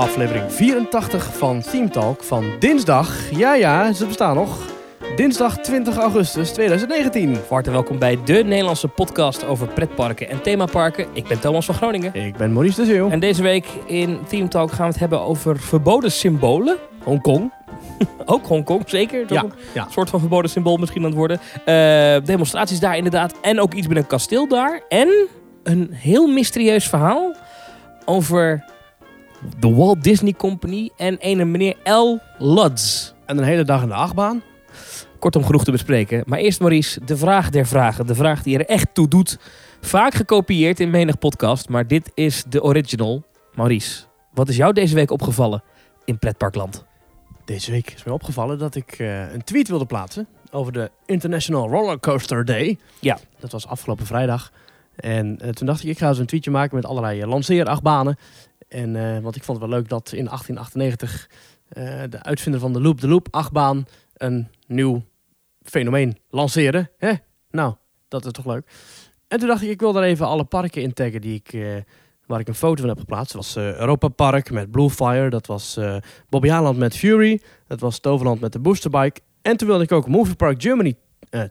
aflevering 84 van Team Talk van dinsdag. Ja, ja, ze bestaan nog. Dinsdag 20 augustus 2019. Van harte welkom bij de Nederlandse podcast over pretparken en themaparken. Ik ben Thomas van Groningen. Ik ben Maurice de Zeeuw. En deze week in Team Talk gaan we het hebben over verboden symbolen. Hongkong. Ook Hongkong, zeker. Toch Ja, een ja. soort van verboden symbool misschien aan het worden. Eh, demonstraties daar inderdaad. En ook iets met een kasteel daar. En een heel mysterieus verhaal over de Walt Disney Company en een meneer L. Lutz. En een hele dag in de achtbaan. Kortom, genoeg te bespreken. Maar eerst Maurice, de vraag der vragen. De vraag die er echt toe doet. Vaak gekopieerd in menig podcast, maar dit is de original. Maurice, wat is jou deze week opgevallen in pretparkland? Deze week is mij opgevallen dat ik eh, een tweet wilde plaatsen over de International Roller Coaster Day. Ja. Dat was afgelopen vrijdag. En eh, toen dacht ik, ik ga eens een tweetje maken met allerlei uh, lanceerachtbanen. En, eh, want ik vond het wel leuk dat in 1898 eh, de uitvinder van de Loop de Loop achtbaan een nieuw fenomeen lanceerde. Hè? Nou, dat is toch leuk. En toen dacht ik, ik wil daar even alle parken in taggen die ik, eh, waar ik een foto van heb geplaatst. Dat was Europa Park met Bluefire. Dat was Bobby Haaland met Fury. Dat was Toverland met de Boosterbike. En toen wilde ik ook Movie Park Germany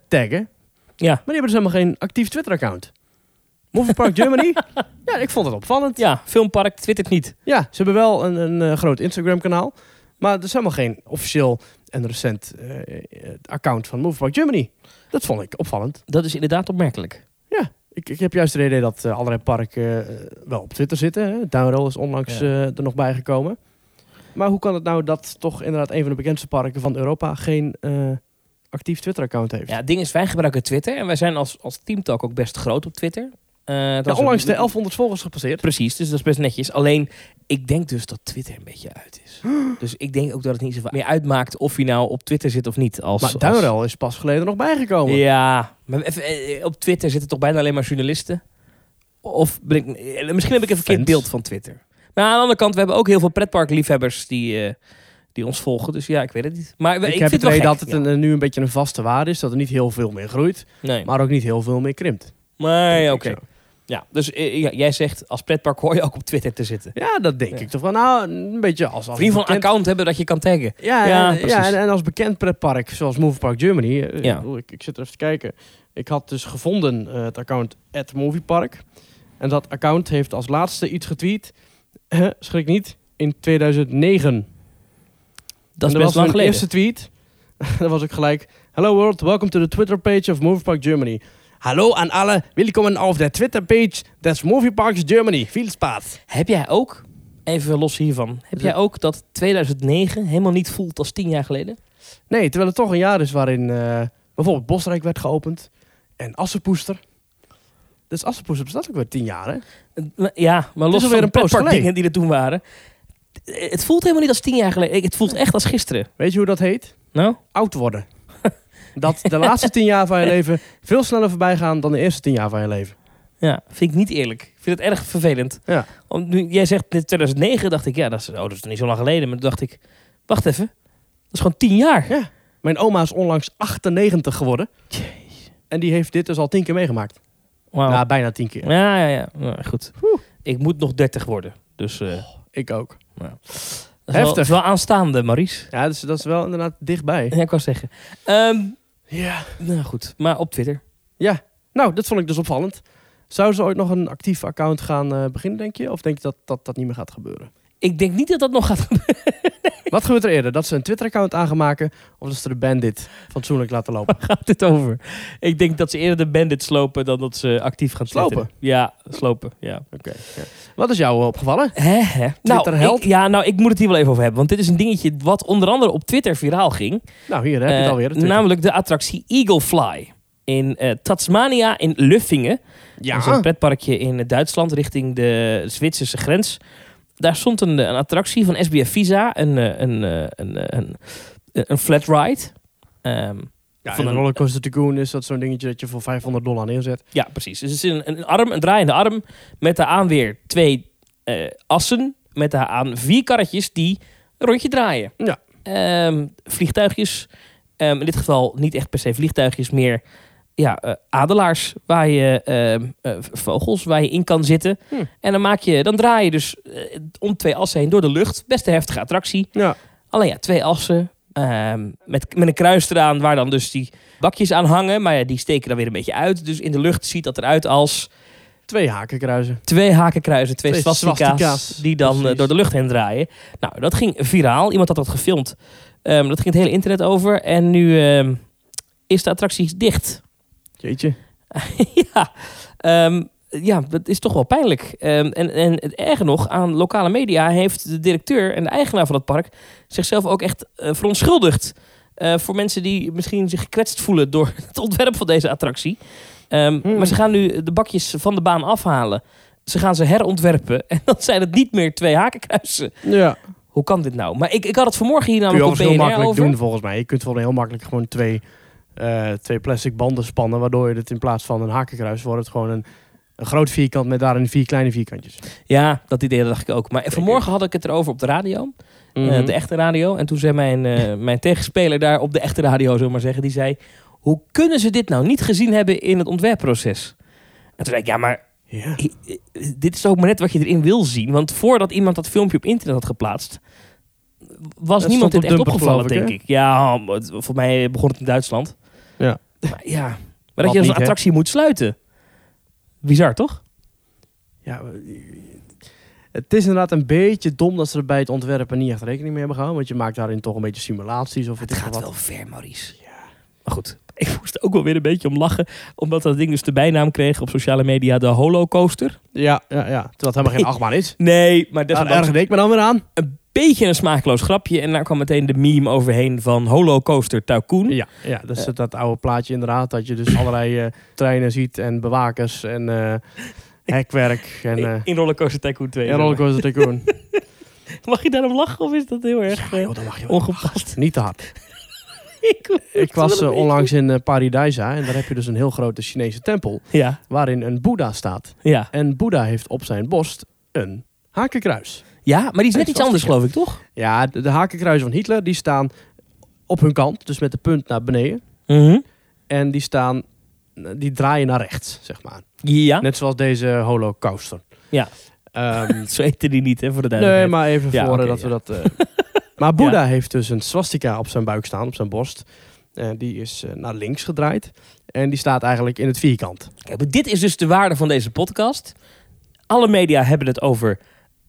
taggen. Ja. Maar die hebben dus helemaal geen actief Twitter-account. Movie Park Germany? ja, ik vond het opvallend. Ja, Filmpark twittert niet. Ja, ze hebben wel een, een eh, groot Instagram-kanaal. Maar er is helemaal geen officieel en recent eh, account van Movie Park Germany. Dat vond ik opvallend. Dat is inderdaad opmerkelijk. Ik, ik heb juist het idee dat eh, allerlei parken wel op Twitter zitten. Downroll is onlangs Ja. er nog bijgekomen. Maar hoe kan het nou dat toch inderdaad een van de bekendste parken van Europa geen actief Twitter-account heeft? Ja, het ding is, wij gebruiken Twitter en wij zijn als, als Teamtalk ook best groot op Twitter. Eh, Ja, onlangs de 1100 volgers gepasseerd. Precies, dus dat is best netjes. Alleen, ik denk dus dat Twitter een beetje uit is. Dus ik denk ook dat het niet zoveel meer uitmaakt of je nou op Twitter zit of niet. Als, Maar als- Downroll is pas geleden nog bijgekomen. Ja, maar even, eh, op Twitter zitten toch bijna alleen maar journalisten? Of ben ik, eh, misschien heb ik een verkeerd beeld van Twitter. Maar aan de andere kant, we hebben ook heel veel pretparkliefhebbers die, die ons volgen. Dus ja, ik weet het niet. Maar ik, Ik, vind heb het idee gek, dat het een, nu een beetje een vaste waarde is. Dat er niet heel veel meer groeit. Nee, Maar ook niet heel veel meer krimpt. maar Denk oké. Ja, dus eh, jij zegt als pretpark hoor je ook op Twitter te zitten. Ja, dat denk ik toch wel. Nou, een beetje als, als Vriend van een bekend- account hebben dat je kan taggen. Ja, Ja, ja, precies. ja en, en als bekend pretpark, zoals Movie Park Germany. eh, Ja. ik bedoel, Ik, ik zit er even te kijken. Ik had dus gevonden eh, het account at Movie Park. En dat account heeft als laatste iets getweet. schrik niet. In 2009. Dat is En best was lang mijn geleden. eerste tweet. dat was ik gelijk. Hello world, welcome to the Twitter page of Movie Park Germany. Hallo aan alle, welkom op de Twitter page des Movie Parks Germany. Veel spaat. Heb jij ook, even los hiervan, heb jij ook dat 2009 helemaal niet voelt als tien jaar geleden? Nee, terwijl het toch een jaar is waarin eh, bijvoorbeeld Bosrijk werd geopend. En Assenpoester. Dus Assenpoester bestaat ook weer tien jaar, hè? Ja, maar los van een dingen die er toen waren. Het voelt helemaal niet als tien jaar geleden. Het voelt echt als gisteren. Weet je hoe dat heet? Nou? Oud worden. Dat de laatste tien jaar van je leven veel sneller voorbij gaan dan de eerste tien jaar van je leven. Ja, vind ik niet eerlijk. Ik vind het erg vervelend. Ja. Om, nu, jij zegt dit 2009, dacht ik, ja, dat is, oh, dat is niet zo lang geleden. Maar toen dacht ik, wacht even. Dat is gewoon tien jaar. Mijn oma is onlangs 98 geworden. En die heeft dit dus al tien keer meegemaakt. Wauw. Ja, bijna tien keer. Ja, ja, ja. Nou, goed. Ik moet nog 30 worden. Dus eh Ik ook. dat is wel, Heftig. dat is wel aanstaande, Maurice. Ja, dus dat is wel inderdaad dichtbij. Ja, ik wou zeggen. Ehm, Ja. nou goed, maar op Twitter. Ja. Nou, dat vond ik dus opvallend. Zou ze ooit nog een actief account gaan eh, beginnen, denk je? Of denk je dat, dat dat niet meer gaat gebeuren? Ik denk niet dat dat nog gaat gebeuren. Wat gebeurt er eerder? Dat ze een Twitter-account aan gaan maken? Of dat ze de bandit fatsoenlijk laten lopen? Waar gaat dit over? Ik denk dat ze eerder de bandit slopen dan dat ze actief gaan Slopen? twitteren. Ja, slopen, ja. Oké. ja. Wat is jou opgevallen? Hè, hè. Nou, ik, ja, nou, ik moet het hier wel even over hebben. Want dit is een dingetje wat onder andere op Twitter viraal ging. Nou, hier heb je het Eh, alweer. namelijk de attractie Eagle Fly. In eh, Tasmania in Luffingen. Dat is een pretparkje in Duitsland richting de Zwitserse grens. Daar stond een, een attractie van SBF Visa. Een, eh, een, eh, een, eh, een, een flat ride. Ehm, Ja, van een een- rollercoaster tycoon is dat zo'n dingetje dat je voor 500 dollar neerzet. Ja, precies. Dus het is een, een arm, een draaiende arm met daaraan weer twee assen met daaraan vier karretjes die een rondje draaien. Ja. Ehm, vliegtuigjes. Ehm, in dit geval niet echt per se vliegtuigjes, meer ja, eh, adelaars, waar je, eh, eh, vogels, waar je in kan zitten. Hm. En dan, maak je, dan draai je dus om twee assen heen door de lucht. Best een heftige attractie. Ja. Alleen ja, twee assen. ehm, met, met een kruis eraan waar dan dus die bakjes aan hangen. Maar ja, die steken dan weer een beetje uit. Dus in de lucht ziet dat eruit als Twee hakenkruisen. twee hakenkruisen, twee, Twee swastika's, die dan precies. door de lucht heen draaien. Nou, dat ging viraal. Iemand had dat gefilmd. Ehm, dat ging het hele internet over. En nu ehm, is de attractie dicht. Jeetje. ja, ehm, ja, dat is toch wel pijnlijk. Ehm, en, en het erge nog, aan lokale media heeft de directeur en de eigenaar van het park zichzelf ook echt eh, verontschuldigd. eh, voor mensen die misschien zich gekwetst voelen door het ontwerp van deze attractie. Ehm, Hmm. Maar ze gaan nu de bakjes van de baan afhalen. Ze gaan ze herontwerpen. En dan zijn het niet meer twee hakenkruisen. Ja. Hoe kan dit nou? Maar ik, ik had het vanmorgen hier namelijk op overigens heel BNR makkelijk over. doen volgens mij. Je kunt wel heel makkelijk gewoon twee, eh, twee plastic banden spannen. Waardoor je het in plaats van een hakenkruis wordt het gewoon een, een groot vierkant met daarin vier kleine vierkantjes. Ja, dat idee dacht ik ook. Maar vanmorgen had ik het erover op de radio. Eh, Mhm. de echte radio. En toen zei mijn, eh, mijn tegenspeler daar op de echte radio, zullen we maar zeggen, die zei: Hoe kunnen ze dit nou niet gezien hebben in het ontwerpproces? En toen zei ik: Ja, maar Ja. dit is ook maar net wat je erin wil zien. Want voordat iemand dat filmpje op internet had geplaatst, was Dat niemand op echt Dumper, opgevallen, ik, denk ik. Ja, het- voor mij begon het in Duitsland. Ja. Maar ja, maar Wat dat je niet, hè? attractie moet sluiten. Bizar, toch? Ja, het is inderdaad een beetje dom dat ze er bij het ontwerpen niet echt rekening mee hebben gehouden. Want je maakt daarin toch een beetje simulaties of Het gaat wel ver, Maurice. Ja. Maar goed, ik moest er ook wel weer een beetje om lachen. Omdat dat ding dus de bijnaam kreeg op sociale media de Holocoaster. Ja, ja, ja. Terwijl het helemaal geen achtbaan is. Nee, maar Daar desondanks ergerde ik me dan weer aan. een beetje een smakeloos grapje. En daar kwam meteen de meme overheen van Holocoaster Tycoon. Ja, ja dat is dat oude plaatje inderdaad. Dat je dus allerlei eh, treinen ziet en bewakers en eh, hekwerk en, eh in Rollercoaster Tycoon 2. en rollercoaster tycoon. Mag je daarom lachen of is dat heel erg Ja, eh, joh, dan mag je ongepast? Niet te hard. ik, Ik was eh, onlangs in eh, Paradijsa en daar heb je dus een heel grote Chinese tempel Ja, waarin een Boeddha staat. ja. En Boeddha heeft op zijn borst een hakenkruis. Ja, maar die is net iets anders geloof ik, toch? Ja, de, de hakenkruisen van Hitler die staan op hun kant, dus met de punt naar beneden. Mhm. En die staan, die draaien naar rechts, zeg maar. Ja, Net zoals deze Holocoaster. Ja. Ehm, zo heette die niet hè, voor de nee, duidelijkheid. maar even Ja, voor eh, oké, dat ja. we dat... eh, maar Boeddha heeft dus een swastika op zijn buik staan, op zijn borst. Eh, die is eh, naar links gedraaid. En die staat eigenlijk in het vierkant. Kijk, maar dit is dus de waarde van deze podcast. Alle media hebben het over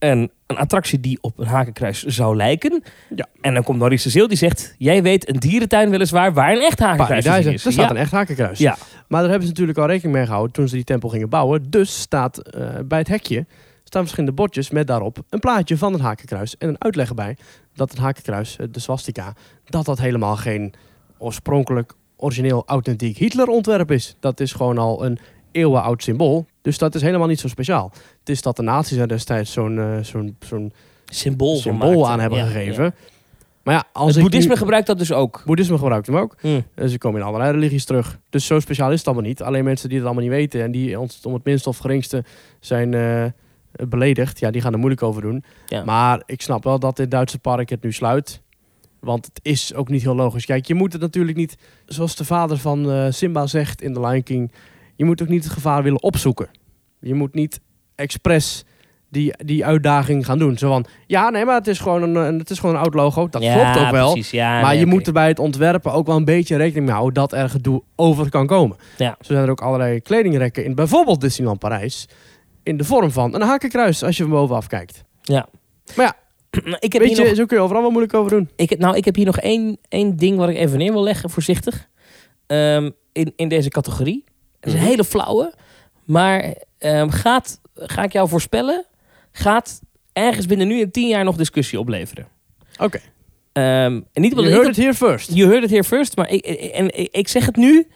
een, een attractie die op een hakenkruis zou lijken. Ja. En dan komt Maurice de Zeel die zegt... Jij weet een dierentuin weliswaar waar een echt hakenkruis is. er staat ja. een echt hakenkruis. Ja. Maar daar hebben ze natuurlijk al rekening mee gehouden toen ze die tempel gingen bouwen. Dus staat eh, bij het hekje staan verschillende bordjes met daarop een plaatje van een hakenkruis. En een uitleg erbij dat het hakenkruis, eh, de swastika, dat dat helemaal geen oorspronkelijk, origineel, authentiek Hitler-ontwerp is. Dat is gewoon al een eeuwenoud symbool. Dus dat is helemaal niet zo speciaal. Het is dat de nazi's er destijds zo'n eh, zo'n zo'n Symbool, symbool aan hebben Ja, gegeven. ja. Maar ja, als Het boeddhisme nu- gebruikt dat dus ook. boeddhisme gebruikt hem ook. Eh, Ze komen in allerlei religies terug. Dus zo speciaal is het allemaal niet. Alleen mensen die het allemaal niet weten en die ons om het minste of geringste zijn eh, beledigd, ja, die gaan er moeilijk over doen. Ja. Maar ik snap wel dat dit Duitse park het nu sluit. Want het is ook niet heel logisch. Kijk, je moet het natuurlijk niet, zoals de vader van Simba zegt in The Lion King, je moet ook niet het gevaar willen opzoeken. Je moet niet expres die, die uitdaging gaan doen. Zo van, ja, nee, maar het is gewoon een, het is gewoon een oud logo. Dat Ja, klopt ook wel. Precies, ja, Maar nee, je moet er bij het ontwerpen ook wel een beetje rekening mee houden dat er gedoe over kan komen. Ja. Zo zijn er ook allerlei kledingrekken in bijvoorbeeld Disneyland Parijs. In de vorm van een hakenkruis als je van bovenaf kijkt. Ja. Maar ja, ik heb Weet je, nog, zo kun je overal wel moeilijk over doen. ik, nou, ik heb hier nog één, één ding wat ik even neer wil leggen, voorzichtig. Ehm, in, in deze categorie. Het is een Mhm. hele flauwe. Maar ehm, gaat, ga ik jou voorspellen, gaat ergens binnen nu en tien jaar nog discussie opleveren. Oké. Ehm, en niet You omdat heard dat- it here first. You heard it here first. Maar ik, en, ik, ik zeg het nu.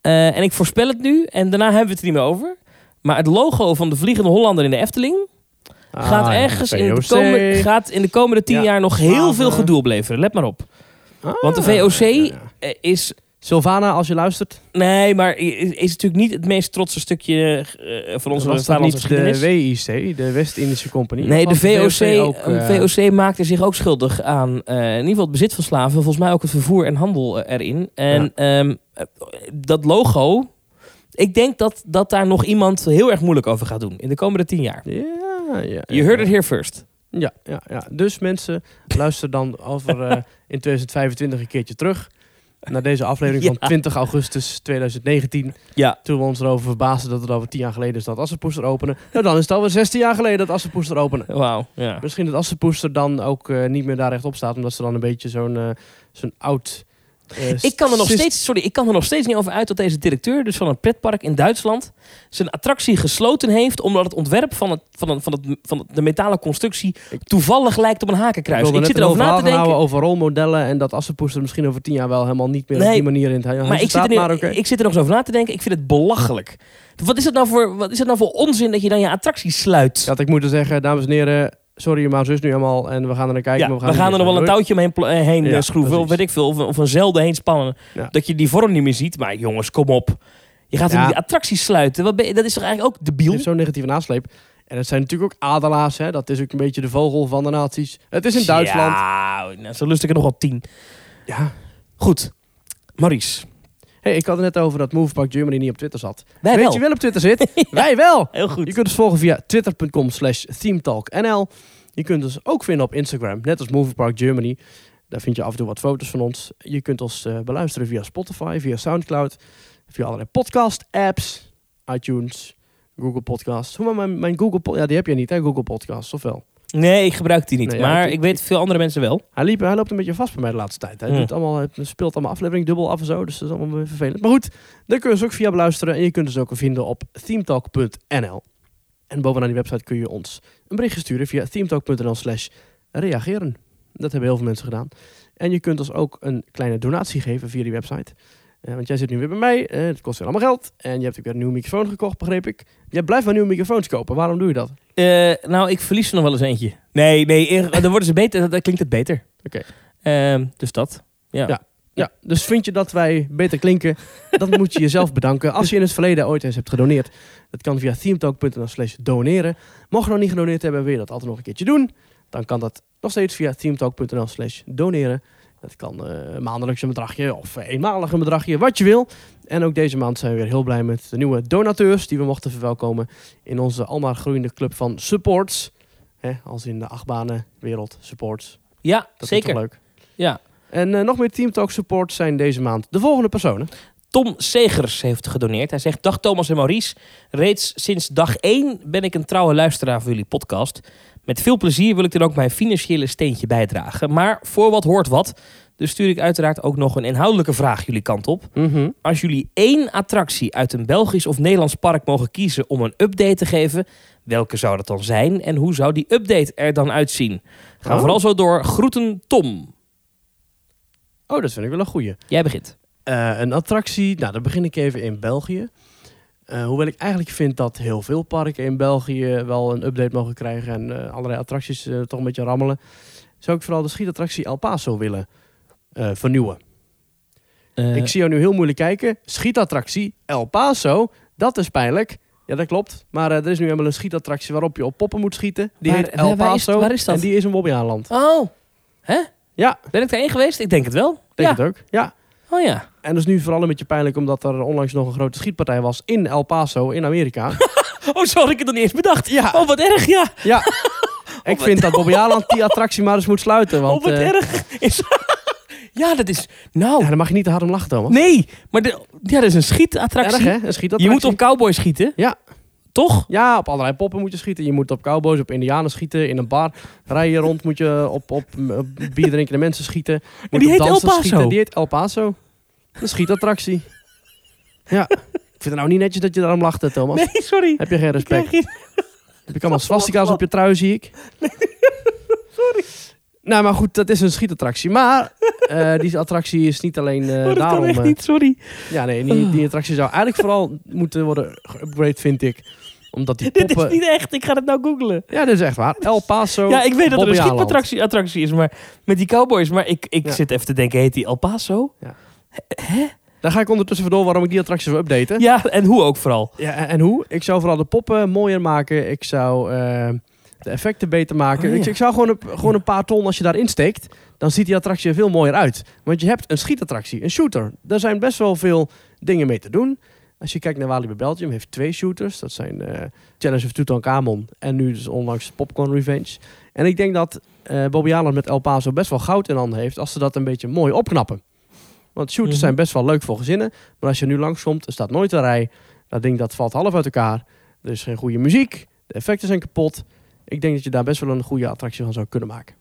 eh, en ik voorspel het nu. En daarna hebben we het er niet meer over. Maar het logo van de Vliegende Hollander in de Efteling... gaat Ah, ja, ergens in de, VOC. komende, gaat in de komende tien Ja, jaar nog heel slaven. veel gedoe opleveren. Let maar op. Ah, Want de VOC ja, ja. eh, is... Sylvana, als je luistert. Nee, maar is, natuurlijk niet het meest trotse stukje eh, van onze Vaderlandse niet de geschiedenis. WIC, de West-Indische Compagnie? Nee, de Of was VOC, ook, eh, VOC maakte zich ook schuldig aan eh, in ieder geval het bezit van slaven. Volgens mij ook het vervoer en handel erin. En ehm, eh, dat logo Ik denk dat, dat daar nog iemand heel erg moeilijk over gaat doen in de komende tien jaar. Ja, ja. You heard it here first. Ja, ja, ja. Dus mensen, luister dan over in 2025 een keertje terug. Naar deze aflevering van Ja. 20 augustus 2019. Ja. Toen we ons erover verbaasden dat het over 10 jaar geleden is dat Assepoester openen. Nou, dan is het alweer 16 jaar geleden dat Assepoester openen. Wauw. Ja. Misschien dat Assepoester dan ook eh, niet meer daar rechtop staat. Omdat ze dan een beetje zo'n eh, zo'n oud... eh, Ik kan er nog steeds, sorry, ik kan er nog steeds niet over uit dat deze directeur, dus van een pretpark in Duitsland, zijn attractie gesloten heeft omdat het ontwerp van, het, van, het, van, het, van de metalen constructie toevallig lijkt op een Ik hakenkruis. Ik, net zit erover na te denken. over rolmodellen. En dat Assepoester misschien over 10 jaar wel helemaal niet meer op die manier in het huis Maar ik, zit er, maar ik zit er nog eens over na te denken. Ik vind het belachelijk. Wat is het nou voor, wat is het nou voor onzin dat je dan je attractie sluit? Dat ik moet zeggen, dames en heren, sorry, maar zo is nu helemaal. En we gaan er naar kijken. Ja, maar we gaan, er nog wel een touw. touwtje omheen eh, heen Ja, eh, schroeven. Of weet ik veel. Of, een- of een zelden heen spannen. Ja. Dat je die vorm niet meer ziet. Maar jongens, kom op. Je gaat die attractie sluiten. Wat ben je- dat is toch eigenlijk ook debiel? heeft zo'n negatieve nasleep. En het zijn natuurlijk ook adelaars. Hè? Dat is ook een beetje de vogel van de naties. Het is in Duitsland. Ja, nou, zo lust ik er nog wel tien. Ja. Goed. Maurice. Ik had het net over dat Movepark Germany niet op Twitter zat. Wij Weet wel. je wel op Twitter zit? Wij wel. Heel Je goed. kunt ons volgen via twitter.com slash themetalknl. Je kunt ons ook vinden op Instagram, net als Movepark Germany. Daar vind je af en toe wat foto's van ons. Je kunt ons eh, beluisteren via Spotify, via Soundcloud, via allerlei podcast-apps, iTunes, Google Podcasts. Hoe maar mijn, mijn Google... Ja, die heb je niet, hè, Google Podcasts, of wel? Nee, ik gebruik die niet. Nee, ja, maar ik- ik weet veel andere mensen wel. Hij, liep, hij loopt een beetje vast bij mij de laatste tijd. Hij doet allemaal, hij speelt allemaal aflevering dubbel af en zo. Dus dat is allemaal weer vervelend. Maar goed, daar kun je ons ook via beluisteren. En je kunt ons ook vinden op themetalk.nl. En bovenaan die website kun je ons een berichtje sturen via themetalk.nl slash reageren. Dat hebben heel veel mensen gedaan. En je kunt ons ook een kleine donatie geven via die website. Eh, want jij zit nu weer bij mij. eh het kost weer allemaal geld. En je hebt ook weer een nieuwe microfoon gekocht, begreep ik. Je blijft maar nieuwe microfoons kopen. Waarom doe je dat? Eh, nou, ik verlies er nog wel eens eentje. Nee, nee, dan worden ze beter. Dan klinkt het beter. Oké. Ehm, dus dat. Ja. Ja. Ja, dus vind je dat wij beter klinken, dan moet je jezelf bedanken. Als je in het verleden ooit eens hebt gedoneerd, dat kan via themetalk.nl slash doneren. Mocht je nog niet gedoneerd hebben, wil je dat altijd nog een keertje doen, dan kan dat nog steeds via themetalk.nl slash doneren. Dat kan eh maandelijks een bedragje of eenmalig een bedragje, wat je wil. En ook deze maand zijn we weer heel blij met de nieuwe donateurs die we mochten verwelkomen in onze almaar groeiende club van supports. Hè, als in de achtbanenwereld supports. Ja, Dat zeker. leuk. Ja. En eh, nog meer Team Talk support zijn deze maand de volgende personen. Tom Segers heeft gedoneerd. Hij zegt: Dag Thomas en Maurice. Reeds sinds dag 1 ben ik een trouwe luisteraar voor jullie podcast. Met veel plezier wil ik dan ook mijn financiële steentje bijdragen. Maar voor wat hoort wat. Dus stuur ik uiteraard ook nog een inhoudelijke vraag jullie kant op. Als jullie één attractie uit een Belgisch of Nederlands park mogen kiezen om een update te geven, welke zou dat dan zijn en hoe zou die update er dan uitzien? Ga Oh. vooral zo door. Groeten Tom. Oh, dat vind ik wel een goeie. Jij begint. Eh, een attractie, nou dan begin ik even in België. Eh, hoewel ik eigenlijk vind dat heel veel parken in België wel een update mogen krijgen en eh, allerlei attracties eh, toch een beetje rammelen, zou ik vooral de schietattractie El Paso willen vernieuwen. Ik zie jou nu heel moeilijk kijken. Schietattractie El Paso, dat is pijnlijk. Ja, dat klopt. Maar er is nu helemaal een schietattractie waarop je op poppen moet schieten. Die Waar- heet El waar- waar is- Paso. waar is dat? En die is in Bobbejaanland. Oh, hè? Ja, Ben ik daarheen geweest? Ik denk het wel. denk ja. het ook. Ja. Oh ja. En dat is nu vooral een beetje pijnlijk omdat er onlangs nog een grote schietpartij was in El Paso in Amerika. Oh, zo had ik het nog niet eens bedacht. Ja. Oh, wat erg, ja. ja. Ik vind dat Bobby Aland die attractie maar eens moet sluiten. Want oh, wat eh, erg. Is... ja, dat is... Nou, ja, dan mag je niet te hard om lachen, Thomas. nee. Maar de... ja, dat is een schietattractie. Erg, hè? Een schietattractie. Je moet op cowboys schieten. Ja. Toch? Ja, op allerlei poppen moet je schieten. Je moet op cowboys, op indianen schieten. In een bar rijden rond moet je op, op, op bier drinkende mensen schieten. Moet die heet El Paso. Schieten. Die heet El Paso. Een schietattractie. ja. Ik vind het nou niet netjes dat je daarom lacht, Thomas. Nee, sorry. Heb je geen respect? Je... Heb ik allemaal swastika's op je trui, zie ik. Sorry. Nou, maar goed, dat is een schietattractie. Maar eh, die attractie is niet alleen Oh, dat daarom... kan echt eh, niet, sorry. ja, nee, die, die attractie zou eigenlijk vooral moeten worden geupgrade, vind ik. Omdat die Dit is poppen... niet echt. Ik ga het nou googlen. Ja, dat is echt waar. El Paso, Ja, ik weet dat er een schietattractie attractie is, maar met die cowboys. Maar ik, ik Ja. zit even te denken, heet die El Paso? Daar ga ik ondertussen voor door waarom ik die attractie wil updaten. Ja, en hoe ook vooral. Ja, en- hoe? Ik zou vooral de poppen mooier maken. Ik zou de effecten beter maken. Oh, ja. ik, ik zou gewoon een, gewoon een paar ton als je daarin steekt. Dan ziet die attractie er veel mooier uit. Want je hebt een schietattractie, een shooter. Daar zijn best wel veel dingen mee te doen. Als je kijkt naar Walibi Belgium, heeft twee shooters. Dat zijn eh Challenge of Tutankhamon en nu dus onlangs Popcorn Revenge. En ik denk dat eh Bobby Allen met El Paso best wel goud in handen heeft als ze dat een beetje mooi opknappen. Want shooters Mhm. zijn best wel leuk voor gezinnen. Maar als je nu langskomt, er staat nooit een rij. Dat ding dat valt half uit elkaar. Er is geen goede muziek. De effecten zijn kapot. Ik denk dat je daar best wel een goede attractie van zou kunnen maken.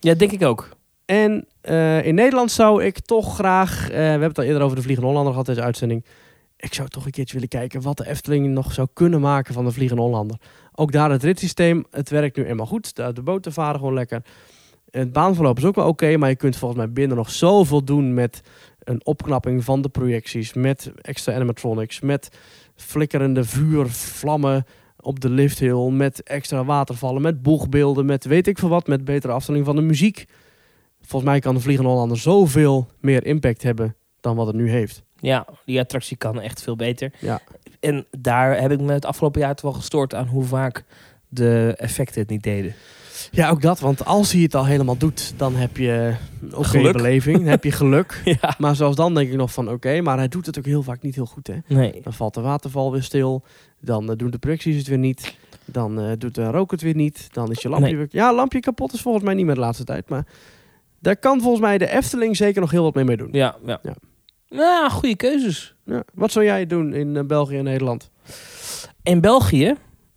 Ja, denk ik ook. En eh, in Nederland zou ik toch graag... eh, we hebben het al eerder over de Vliegende Hollander gehad, deze uitzending. Ik zou toch een keertje willen kijken wat de Efteling nog zou kunnen maken van de Vliegende Hollander. Ook daar het ritssysteem, het werkt nu eenmaal goed. De, de boten varen gewoon lekker. Het baanverloop is ook wel oké, maar je kunt volgens mij binnen nog zoveel doen met een opknapping van de projecties, met extra animatronics, met flikkerende vuur, vlammen op de lifthill, met extra watervallen, met boegbeelden, met weet ik veel wat, met betere afstelling van de muziek. Volgens mij kan de Vliegende Hollander zoveel meer impact hebben dan wat het nu heeft. Ja, die attractie kan echt veel beter. Ja. En daar heb ik me het afgelopen jaar toch wel gestoord aan hoe vaak de effecten het niet deden. Ja, ook dat, want als hij het al helemaal doet, dan heb je een oké Geluk. beleving, dan heb je geluk. Ja. Maar zelfs dan denk ik nog van oké, maar hij doet het ook heel vaak niet heel goed hè. Nee. Dan valt de waterval weer stil. Dan eh, doen de projecties het weer niet. Dan eh, doet de rook het weer niet. Dan is je lampje Nee. weer... Ja, lampje kapot is volgens mij niet meer de laatste tijd. Maar daar kan volgens mij de Efteling zeker nog heel wat mee mee doen. Ja, ja. Ja. Nou, goede keuzes. Ja. Wat zou jij doen in eh, België en Nederland? In België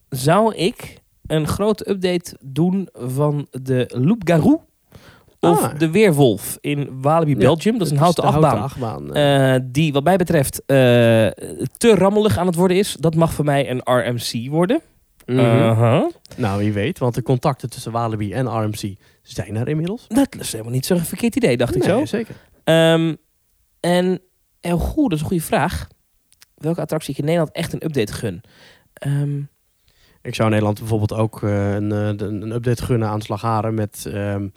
zou ik een grote update doen van de Loup Garou. Of Ah. de Weerwolf in Walibi Ja, Belgium. Dat is een houten achtbaan. achtbaan. eh. eh, die wat mij betreft eh, te rammelig aan het worden is. Dat mag voor mij een RMC worden. Mhm. Uh-huh. Nou, wie weet. Want de contacten tussen Walibi en RMC zijn er inmiddels. Dat is helemaal niet zo'n verkeerd idee, dacht ik zo. zeker. Ehm, en, en goed, dat is een goede vraag. Welke attractie ik in Nederland echt een update gun? Ehm, Ik zou in Nederland bijvoorbeeld ook eh, een, eh, een update gunnen aan Slagharen met ehm,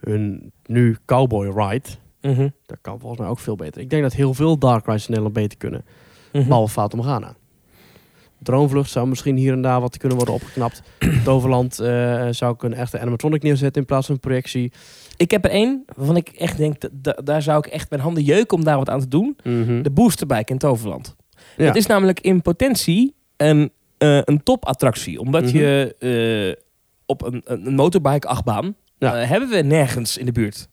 hun nu Cowboy Ride. mhm, Dat kan volgens mij ook veel beter. Ik denk dat heel veel Dark Rides in Nederland beter kunnen. mhm. Behalve Fata Morgana. Droomvlucht zou misschien hier en daar wat kunnen worden opgeknapt. Toverland eh, zou ik een echte animatronic neerzetten in plaats van een projectie. Ik heb er één waarvan ik echt denk, dat, da- daar zou ik echt mijn handen jeuken om daar wat aan te doen. De boosterbike in Toverland. Ja. Het is namelijk in potentie een, eh, een topattractie. Omdat Mhm. je eh, op een, een een motorbike achtbaan Ja. eh, hebben we nergens in de buurt. Zou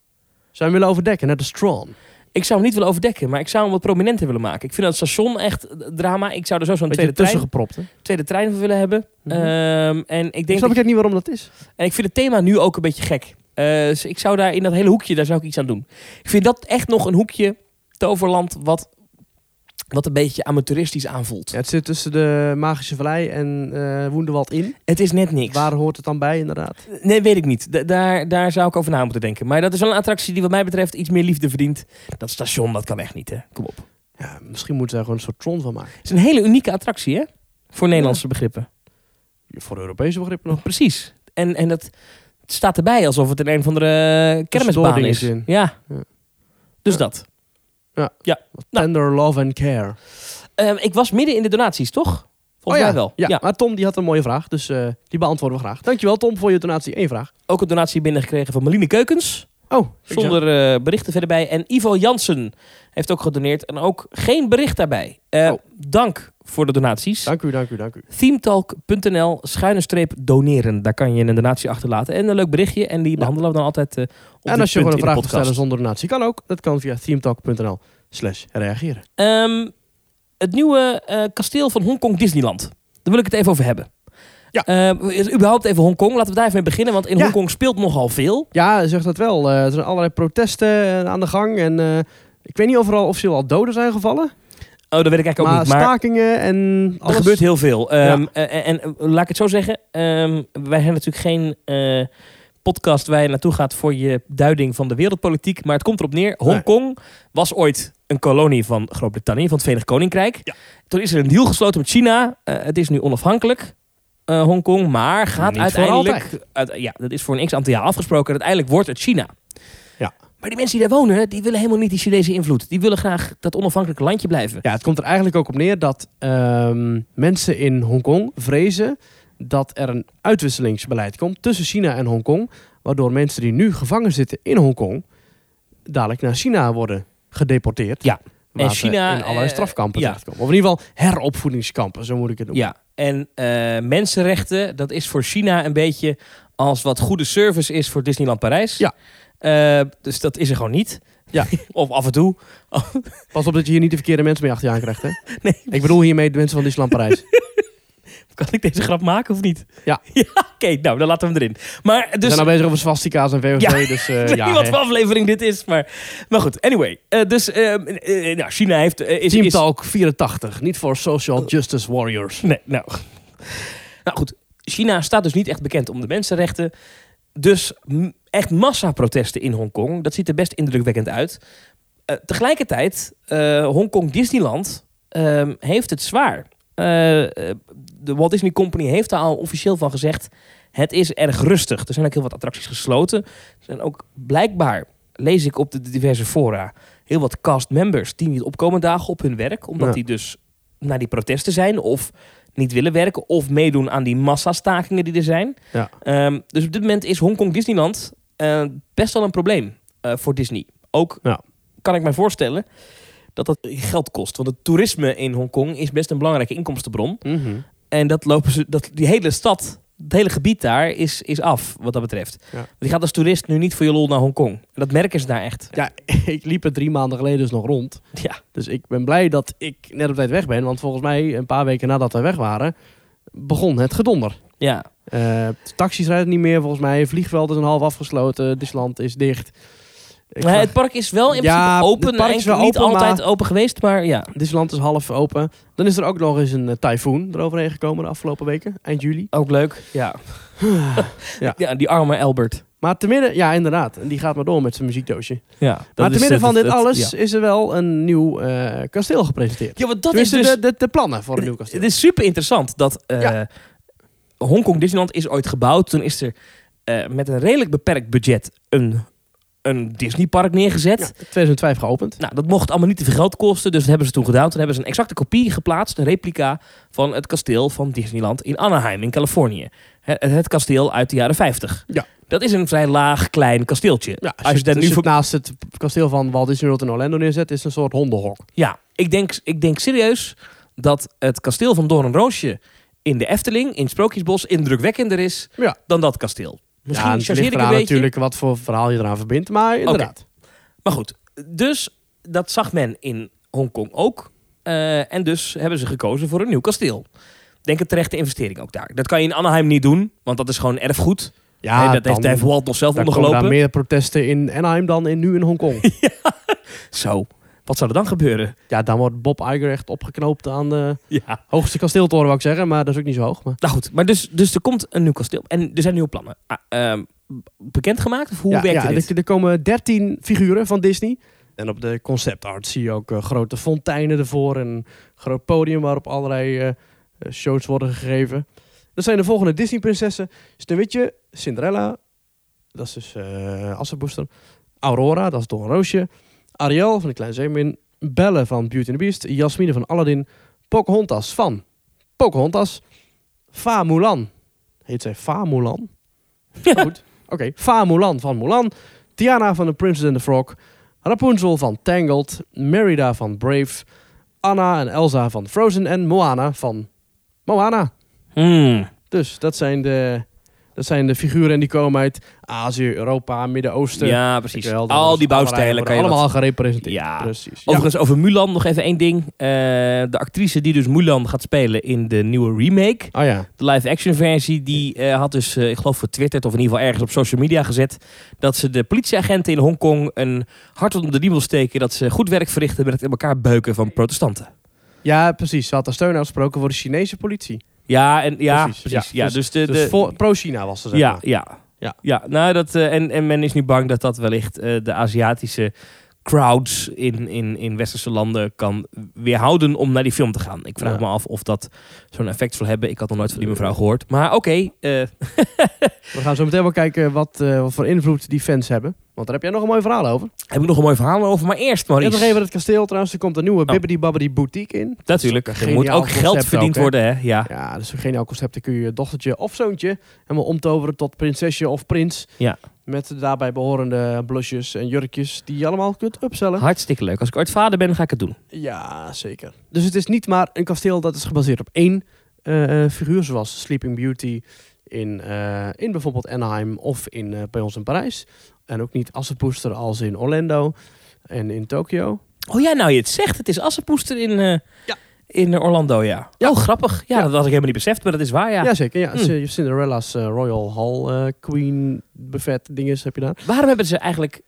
je hem willen overdekken, net de Strawn? Ik zou hem niet willen overdekken, maar ik zou hem wat prominenter willen maken. Ik vind dat station echt drama. Ik zou er zo zo'n tweede trein, tussen gepropt, hè? tweede trein van willen hebben. Mhm. Ehm, en ik denk snap ik niet waarom dat is. en ik vind het thema nu ook een beetje gek. Dus ik zou daar in dat hele hoekje, daar zou ik iets aan doen. Ik vind dat echt nog een hoekje Toverland wat, wat een beetje amateuristisch aanvoelt. Ja, het zit tussen de Magische Vallei en Woenderwald in. Het is net niks. Waar hoort het dan bij, inderdaad? Nee, weet ik niet. Da- daar, daar zou ik over na moeten denken. Maar dat is wel een attractie die wat mij betreft iets meer liefde verdient. Dat station, dat kan echt niet, hè. Kom op. Ja, misschien moeten ze er gewoon een soort Tron van maken. Het is een hele unieke attractie, hè. Voor Nederlandse begrippen. Voor Europese begrippen nog. Precies. En, en dat het staat erbij alsof het in een van de kermisbaan is. Ja. Ja. Dus Ja. dat. Nou. Tender love and care. Ehm, ik was midden in de donaties, toch? Volgens Oh mij wel. Ja, maar Tom die had een mooie vraag, dus eh, die beantwoorden we graag. Dankjewel Tom voor je donatie. Eén vraag. Ook een donatie binnengekregen van Meline Keukens. Oh, Zonder eh, berichten verder bij. En Ivo Jansen heeft ook gedoneerd. En ook geen bericht daarbij. Eh, Oh. Dank voor de donaties. Dank u, dank u, dank u. Themetalk.nl schuine streep doneren. Daar kan je een donatie achterlaten. En een leuk berichtje. En die behandelen we dan altijd op en als je gewoon een vraag de wil stellen zonder donatie, kan ook. Dat kan via themetalk.nl slash reageren. Ehm, het nieuwe eh, kasteel van Hongkong Disneyland. Daar wil ik het even over hebben. Ja. Eh, überhaupt even Hongkong. Laten we daar even mee beginnen. Want in Ja. Hongkong speelt nogal veel. Ja, zegt dat wel. Er zijn allerlei protesten aan de gang. En ik weet niet of er al officieel al doden zijn gevallen. Oh, dat weet ik eigenlijk ook niet. Maar stakingen en er alles. gebeurt heel veel. Ehm, Ja. eh, en, en, laat ik het zo zeggen. ehm, wij hebben natuurlijk geen eh, podcast waar je naartoe gaat voor je duiding van de wereldpolitiek. Maar het komt erop neer. Nee. Hongkong was ooit een kolonie van Groot-Brittannië, van het Verenigd Koninkrijk. Ja. Toen is er een deal gesloten met China. Eh, het is nu onafhankelijk. eh, Hongkong, maar gaat uiteindelijk. uit- ja, dat is voor een x aantal jaar afgesproken. Uiteindelijk wordt het China. Maar die mensen die daar wonen, die willen helemaal niet die Chinese invloed. Die willen graag dat onafhankelijke landje blijven. Ja, het komt er eigenlijk ook op neer dat ehm, mensen in Hongkong vrezen dat er een uitwisselingsbeleid komt tussen China en Hongkong. Waardoor mensen die nu gevangen zitten in Hongkong dadelijk naar China worden gedeporteerd. Ja. laten China, in allerlei eh, strafkampen ja. terechtkomen. Of in ieder geval heropvoedingskampen, zo moet ik het noemen. Ja, en eh, mensenrechten, dat is voor China een beetje als wat goede service is voor Disneyland Parijs. Ja. Eh, dus dat is er gewoon niet. Ja. of af en toe. Pas op dat je hier niet de verkeerde mensen mee achter je aan krijgt, hè? Nee. Ik bedoel hiermee de mensen van Disneyland Parijs. Kan ik deze grap maken of niet? Ja. ja Oké, nou, dan laten we hem erin. Maar We dus... zijn nou bezig over swastika's en VOC, Ja, dus eh, ik weet ja. niet wat voor aflevering dit is, maar, maar goed. Anyway, eh, dus nou, China heeft... is, Team is, Talk 84, niet voor social justice warriors. Nee, nou. Nou goed, China staat dus niet echt bekend om de mensenrechten. Dus echt massaprotesten in Hongkong. Dat ziet er best indrukwekkend uit. Eh, tegelijkertijd, eh Hongkong Disneyland ehm, heeft het zwaar. Eh, de Walt Disney Company heeft daar al officieel van gezegd... het is erg rustig. Er zijn ook heel wat attracties gesloten. Er zijn ook blijkbaar, lees ik op de diverse fora... heel wat castmembers die niet opkomen dagen op hun werk... omdat Ja. die dus naar die protesten zijn... of niet willen werken of meedoen aan die massastakingen die er zijn. Ja. Ehm, dus op dit moment is Hongkong Disneyland eh, best wel een probleem eh, voor Disney. Ook Ja. kan ik mij voorstellen dat dat geld kost. Want het toerisme in Hongkong is best een belangrijke inkomstenbron. Mhm. En dat lopen ze, dat, die hele stad, het hele gebied daar is, is af wat dat betreft. Ja. Je gaat als toerist nu niet voor je lol naar Hongkong. En dat merken ze daar echt. Ja, ik liep er drie maanden geleden dus nog rond. Ja. Dus ik ben blij dat ik net op tijd weg ben. Want volgens mij, een paar weken nadat we weg waren, begon het gedonder. Ja. Eh, taxis rijden niet meer volgens mij. Vliegveld is een half afgesloten. Disneyland is dicht. Vraag- het park is wel in Ja, principe open. het park is wel niet altijd open geweest, maar ja. Disneyland is half open. Dan is er ook nog eens een eh, tyfoon eroverheen gekomen de afgelopen weken. Eind juli. Ook leuk. Ja. Ja. ja, die arme Albert. Maar te midden, ja inderdaad. En die gaat maar door met zijn muziekdoosje. Ja, maar te midden van dit alles Ja, is er wel een nieuw eh, kasteel gepresenteerd. ja want dat is dus... de, de, de plannen voor een nieuw kasteel. Het is super interessant dat eh. Hongkong Disneyland is ooit gebouwd. Toen is er eh, met een redelijk beperkt budget een, een Disneypark neergezet. Ja, 2005 geopend. Nou, dat mocht allemaal niet te veel geld kosten, dus dat hebben ze toen gedaan. Toen hebben ze een exacte kopie geplaatst, een replica van het kasteel van Disneyland in Anaheim in Californië. Het, het kasteel uit de jaren 50. Ja. Dat is een vrij laag, klein kasteeltje. Ja, Als je als nu voor naast het kasteel van Walt Disney World in Orlando neerzet, is het een soort hondenhok. Ja, ik denk, ik denk serieus dat het kasteel van Doornroosje in de Efteling, in Sprookjesbos, indrukwekkender is Ja. dan dat kasteel. Misschien ja, het chargeer ligt ik een eraan beetje. natuurlijk wat voor verhaal je eraan verbindt, maar inderdaad. Maar goed, dus dat zag men in Hongkong ook. Eh, en dus hebben ze gekozen voor een nieuw kasteel. Denk een terechte investering ook daar. Dat kan je in Anaheim niet doen, want dat is gewoon erfgoed. Ja, Nee, dat heeft Dave Walt nog zelf komen ondergelopen. daar meer protesten in Anaheim dan in, nu in Hongkong. Zo, wat zou er dan gebeuren? ja, dan wordt Bob Iger echt opgeknoopt aan de Ja. hoogste kasteeltoren, wou ik zeggen. Maar dat is ook niet zo hoog. Maar... Nou goed, maar dus, dus er komt een nieuw kasteel. En er zijn nieuwe plannen. Ah, ehm, bekendgemaakt? Of hoe ja, werkt ja, dit? er, er komen 13 figuren van Disney. En op de concept art zie je ook eh, grote fonteinen ervoor. En een groot podium waarop allerlei eh, eh, shows worden gegeven. Dat zijn de volgende Disney-prinsessen. Sneeuwwitje, Cinderella. Dat is dus Assenboester. Aurora, dat is Don Roosje. Ariel van de Kleine Zeemermin. Belle van Beauty and the Beast. Jasmine van Aladdin. Pocahontas van Pocahontas. Fa Mulan. Heet zij Fa Mulan? Ja. Goed. Oké. Fa Mulan van Mulan. Tiana van The Princess and the Frog. Rapunzel van Tangled. Merida van Brave. Anna en Elsa van Frozen. En Moana van Moana. Hmm. Dus dat zijn de, dat zijn de figuren en die komen uit Azië, Europa, Midden-Oosten. Ja, precies. Wel, Al die bouwstijlen kan je allemaal al gerepresenteerd. Ja. precies. Overigens, over Mulan nog even één ding. Eh, de actrice die dus Mulan gaat spelen in de nieuwe remake. Oh ja. de live-action versie, die eh, had dus, eh, ik geloof voor Twitter of in ieder geval ergens op social media gezet, dat ze de politieagenten in Hongkong een hart onder de riem wil steken, dat ze goed werk verrichten met het in elkaar beuken van protestanten. ja, precies. Ze had daar steun uitgesproken voor de Chinese politie. Ja, en, ja Precies, precies. ja. Ja, dus de, Dus de, pro-China was ze, zeg ja, maar. ja, Ja. ja. nou, dat, eh, en, en men is nu bang dat dat wellicht eh, de Aziatische crowds in, in, in westerse landen kan weerhouden om naar die film te gaan. Ik vraag Ja. me af of dat zo'n effect zal hebben. Ik had nog nooit van die mevrouw gehoord. Maar oké, eh, We gaan zo meteen wel kijken wat, eh, wat voor invloed die fans hebben. Want daar heb jij nog een mooi verhaal over. Heb ik nog een mooi verhaal over, maar eerst Ik heb Maurice. nog even het kasteel trouwens. Er komt een nieuwe Bibbidi Babbidi boutique in. Natuurlijk, er moet ook geld verdiend ook, worden, hè? Ja. Ja, dat is een geniaal concept. Dan kun je je dochtertje of zoontje helemaal omtoveren tot prinsesje of prins. Ja. Met de daarbij behorende blusjes en jurkjes die je allemaal kunt upsellen. Hartstikke leuk. Als ik ooit vader ben, ga ik het doen. Ja, zeker. Dus het is niet maar een kasteel dat is gebaseerd op één eh, eh, figuur, zoals Sleeping Beauty in, eh, in bijvoorbeeld Anaheim of in, bij ons in Parijs. En ook niet Assepoester als in Orlando en in Tokio. Oh ja, nou je het zegt. Het is Assenpoester in, eh, Ja. in Orlando, ja. Ja. Oh, grappig. Ja, Ja. dat had ik helemaal niet beseft, maar dat is waar, ja. Jazeker, ja. Hm. Cinderella's eh, Royal Hall eh, Queen buffet dinges heb je daar. Waarom hebben ze eigenlijk...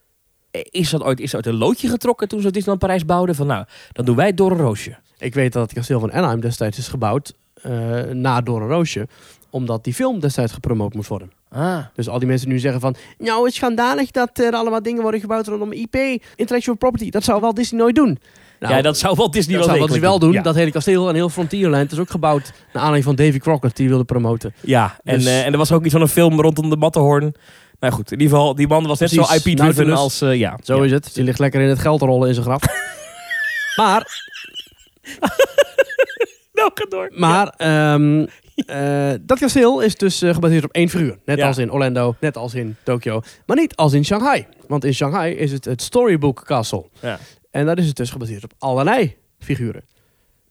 Is dat ooit, is ooit een loodje getrokken toen ze Disneyland Parijs bouwden? Van nou, dan doen wij het door een roosje. Ik weet dat het kasteel van Anaheim destijds is gebouwd eh, na Door een Roosje. Omdat die film destijds gepromoot moest worden. Ah. Dus al die mensen nu zeggen van... Nou, het is schandalig dat er allemaal dingen worden gebouwd rondom IP, intellectual property. Dat zou wel Disney nooit doen. Nou, ja, dat zou wel Disney dat wel zou degelijk wel doen. Ja, Dat hele kasteel en heel Frontierland is ook gebouwd naar aanleiding van Davy Crockett die wilde promoten. ja. En, Dus- eh, en er was ook iets van een film rondom de Matterhorn. Nou goed, in ieder geval, die man was net zo. IP-driven Nautilus. als... eh, ja. Zo Ja. is het. Die ligt lekker in het geld rollen in zijn graf. maar, Nou, ga door. maar ehm, eh, dat kasteel is dus eh, gebaseerd op één figuur. Net Ja. als in Orlando, net als in Tokio. Maar niet als in Shanghai. Want in Shanghai is het het Storybook Castle. Ja. En daar is het dus gebaseerd op allerlei figuren.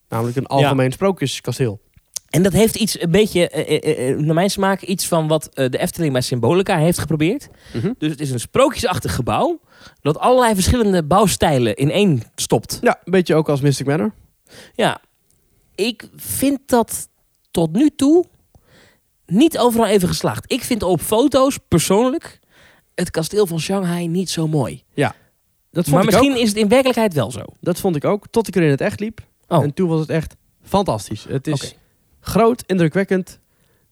Namelijk een algemeen sprookjeskasteel. En dat heeft iets een beetje, eh, naar mijn smaak, iets van wat de Efteling bij Symbolica heeft geprobeerd. Mhm. Dus het is een sprookjesachtig gebouw dat allerlei verschillende bouwstijlen in één stopt. Ja, een beetje ook als Mystic Manor. Ja, ik vind dat tot nu toe niet overal even geslaagd. Ik vind op foto's persoonlijk het kasteel van Shanghai niet zo mooi. Dat vond Maar ik misschien ook. is het in werkelijkheid wel zo. Dat vond ik ook, tot ik er in het echt liep. Oh. En toen was het echt fantastisch. Het is groot, indrukwekkend.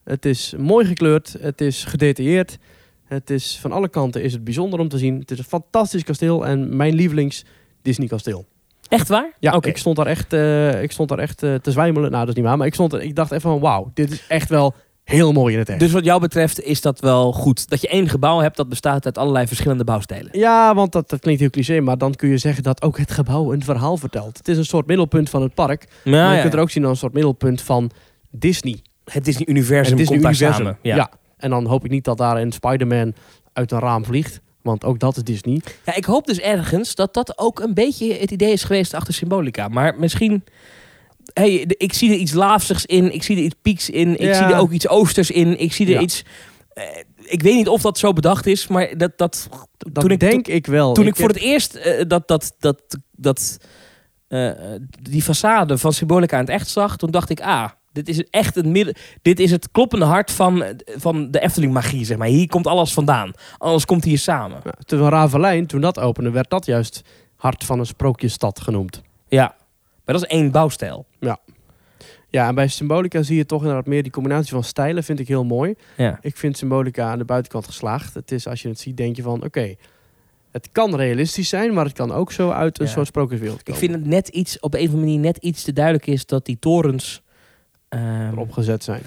Het is mooi gekleurd. Het is gedetailleerd. Het is van alle kanten is het bijzonder om te zien. Het is een fantastisch kasteel en mijn lievelings Disney kasteel. Echt waar? Ja, Oké. ik stond daar echt, eh, ik stond daar echt eh, te zwijmelen. Nou, dat is niet waar. Maar ik, stond, er- ik dacht even van wauw, dit is echt wel heel mooi in het echt. Dus wat jou betreft is dat wel goed. Dat je één gebouw hebt dat bestaat uit allerlei verschillende bouwstijlen. Ja, want dat, dat klinkt heel cliché, maar dan kun je zeggen dat ook het gebouw een verhaal vertelt. Het is een soort middelpunt van het park. Nou, maar je ja, kunt er ook zien als een soort middelpunt van Disney. Het Disney-universum komt daar Disney-universum. samen. Ja. Ja. En dan hoop ik niet dat daar een Spider-Man uit een raam vliegt. Want ook dat is Disney. Ja, ik hoop dus ergens dat dat ook een beetje het idee is geweest achter Symbolica. Maar misschien... Hey, ik zie er iets laafzigs in. Ik zie er iets pieks in. Ik Ja. zie er ook iets oosters in. Ik zie er Ja. iets... eh, ik weet niet of dat zo bedacht is, maar dat, dat, Dat Toen ik- denk ik wel. toen ik, voor heb- het eerst eh, dat, dat, dat, dat, eh, die façade van Symbolica in het echt zag, toen dacht ik, ah, dit is echt een midden, dit is het kloppende hart van, van de Efteling magie, zeg maar. Hier komt alles vandaan. Alles komt hier samen. Ja, Terwijl Ravelijn, toen dat opende, werd dat juist hart van een sprookjesstad genoemd. Ja, maar dat is één bouwstijl. Ja, en bij Symbolica zie je toch inderdaad meer die combinatie van stijlen, vind ik heel mooi. Ja. Ik vind Symbolica aan de buitenkant geslaagd. Het is, als je het ziet, denk je van, oké, het kan realistisch zijn, maar het kan ook zo uit een Ja. soort sprookjeswereld Ik komen. vind het net iets, op een of andere manier net iets te duidelijk is dat die torens... ehm, erop gezet zijn.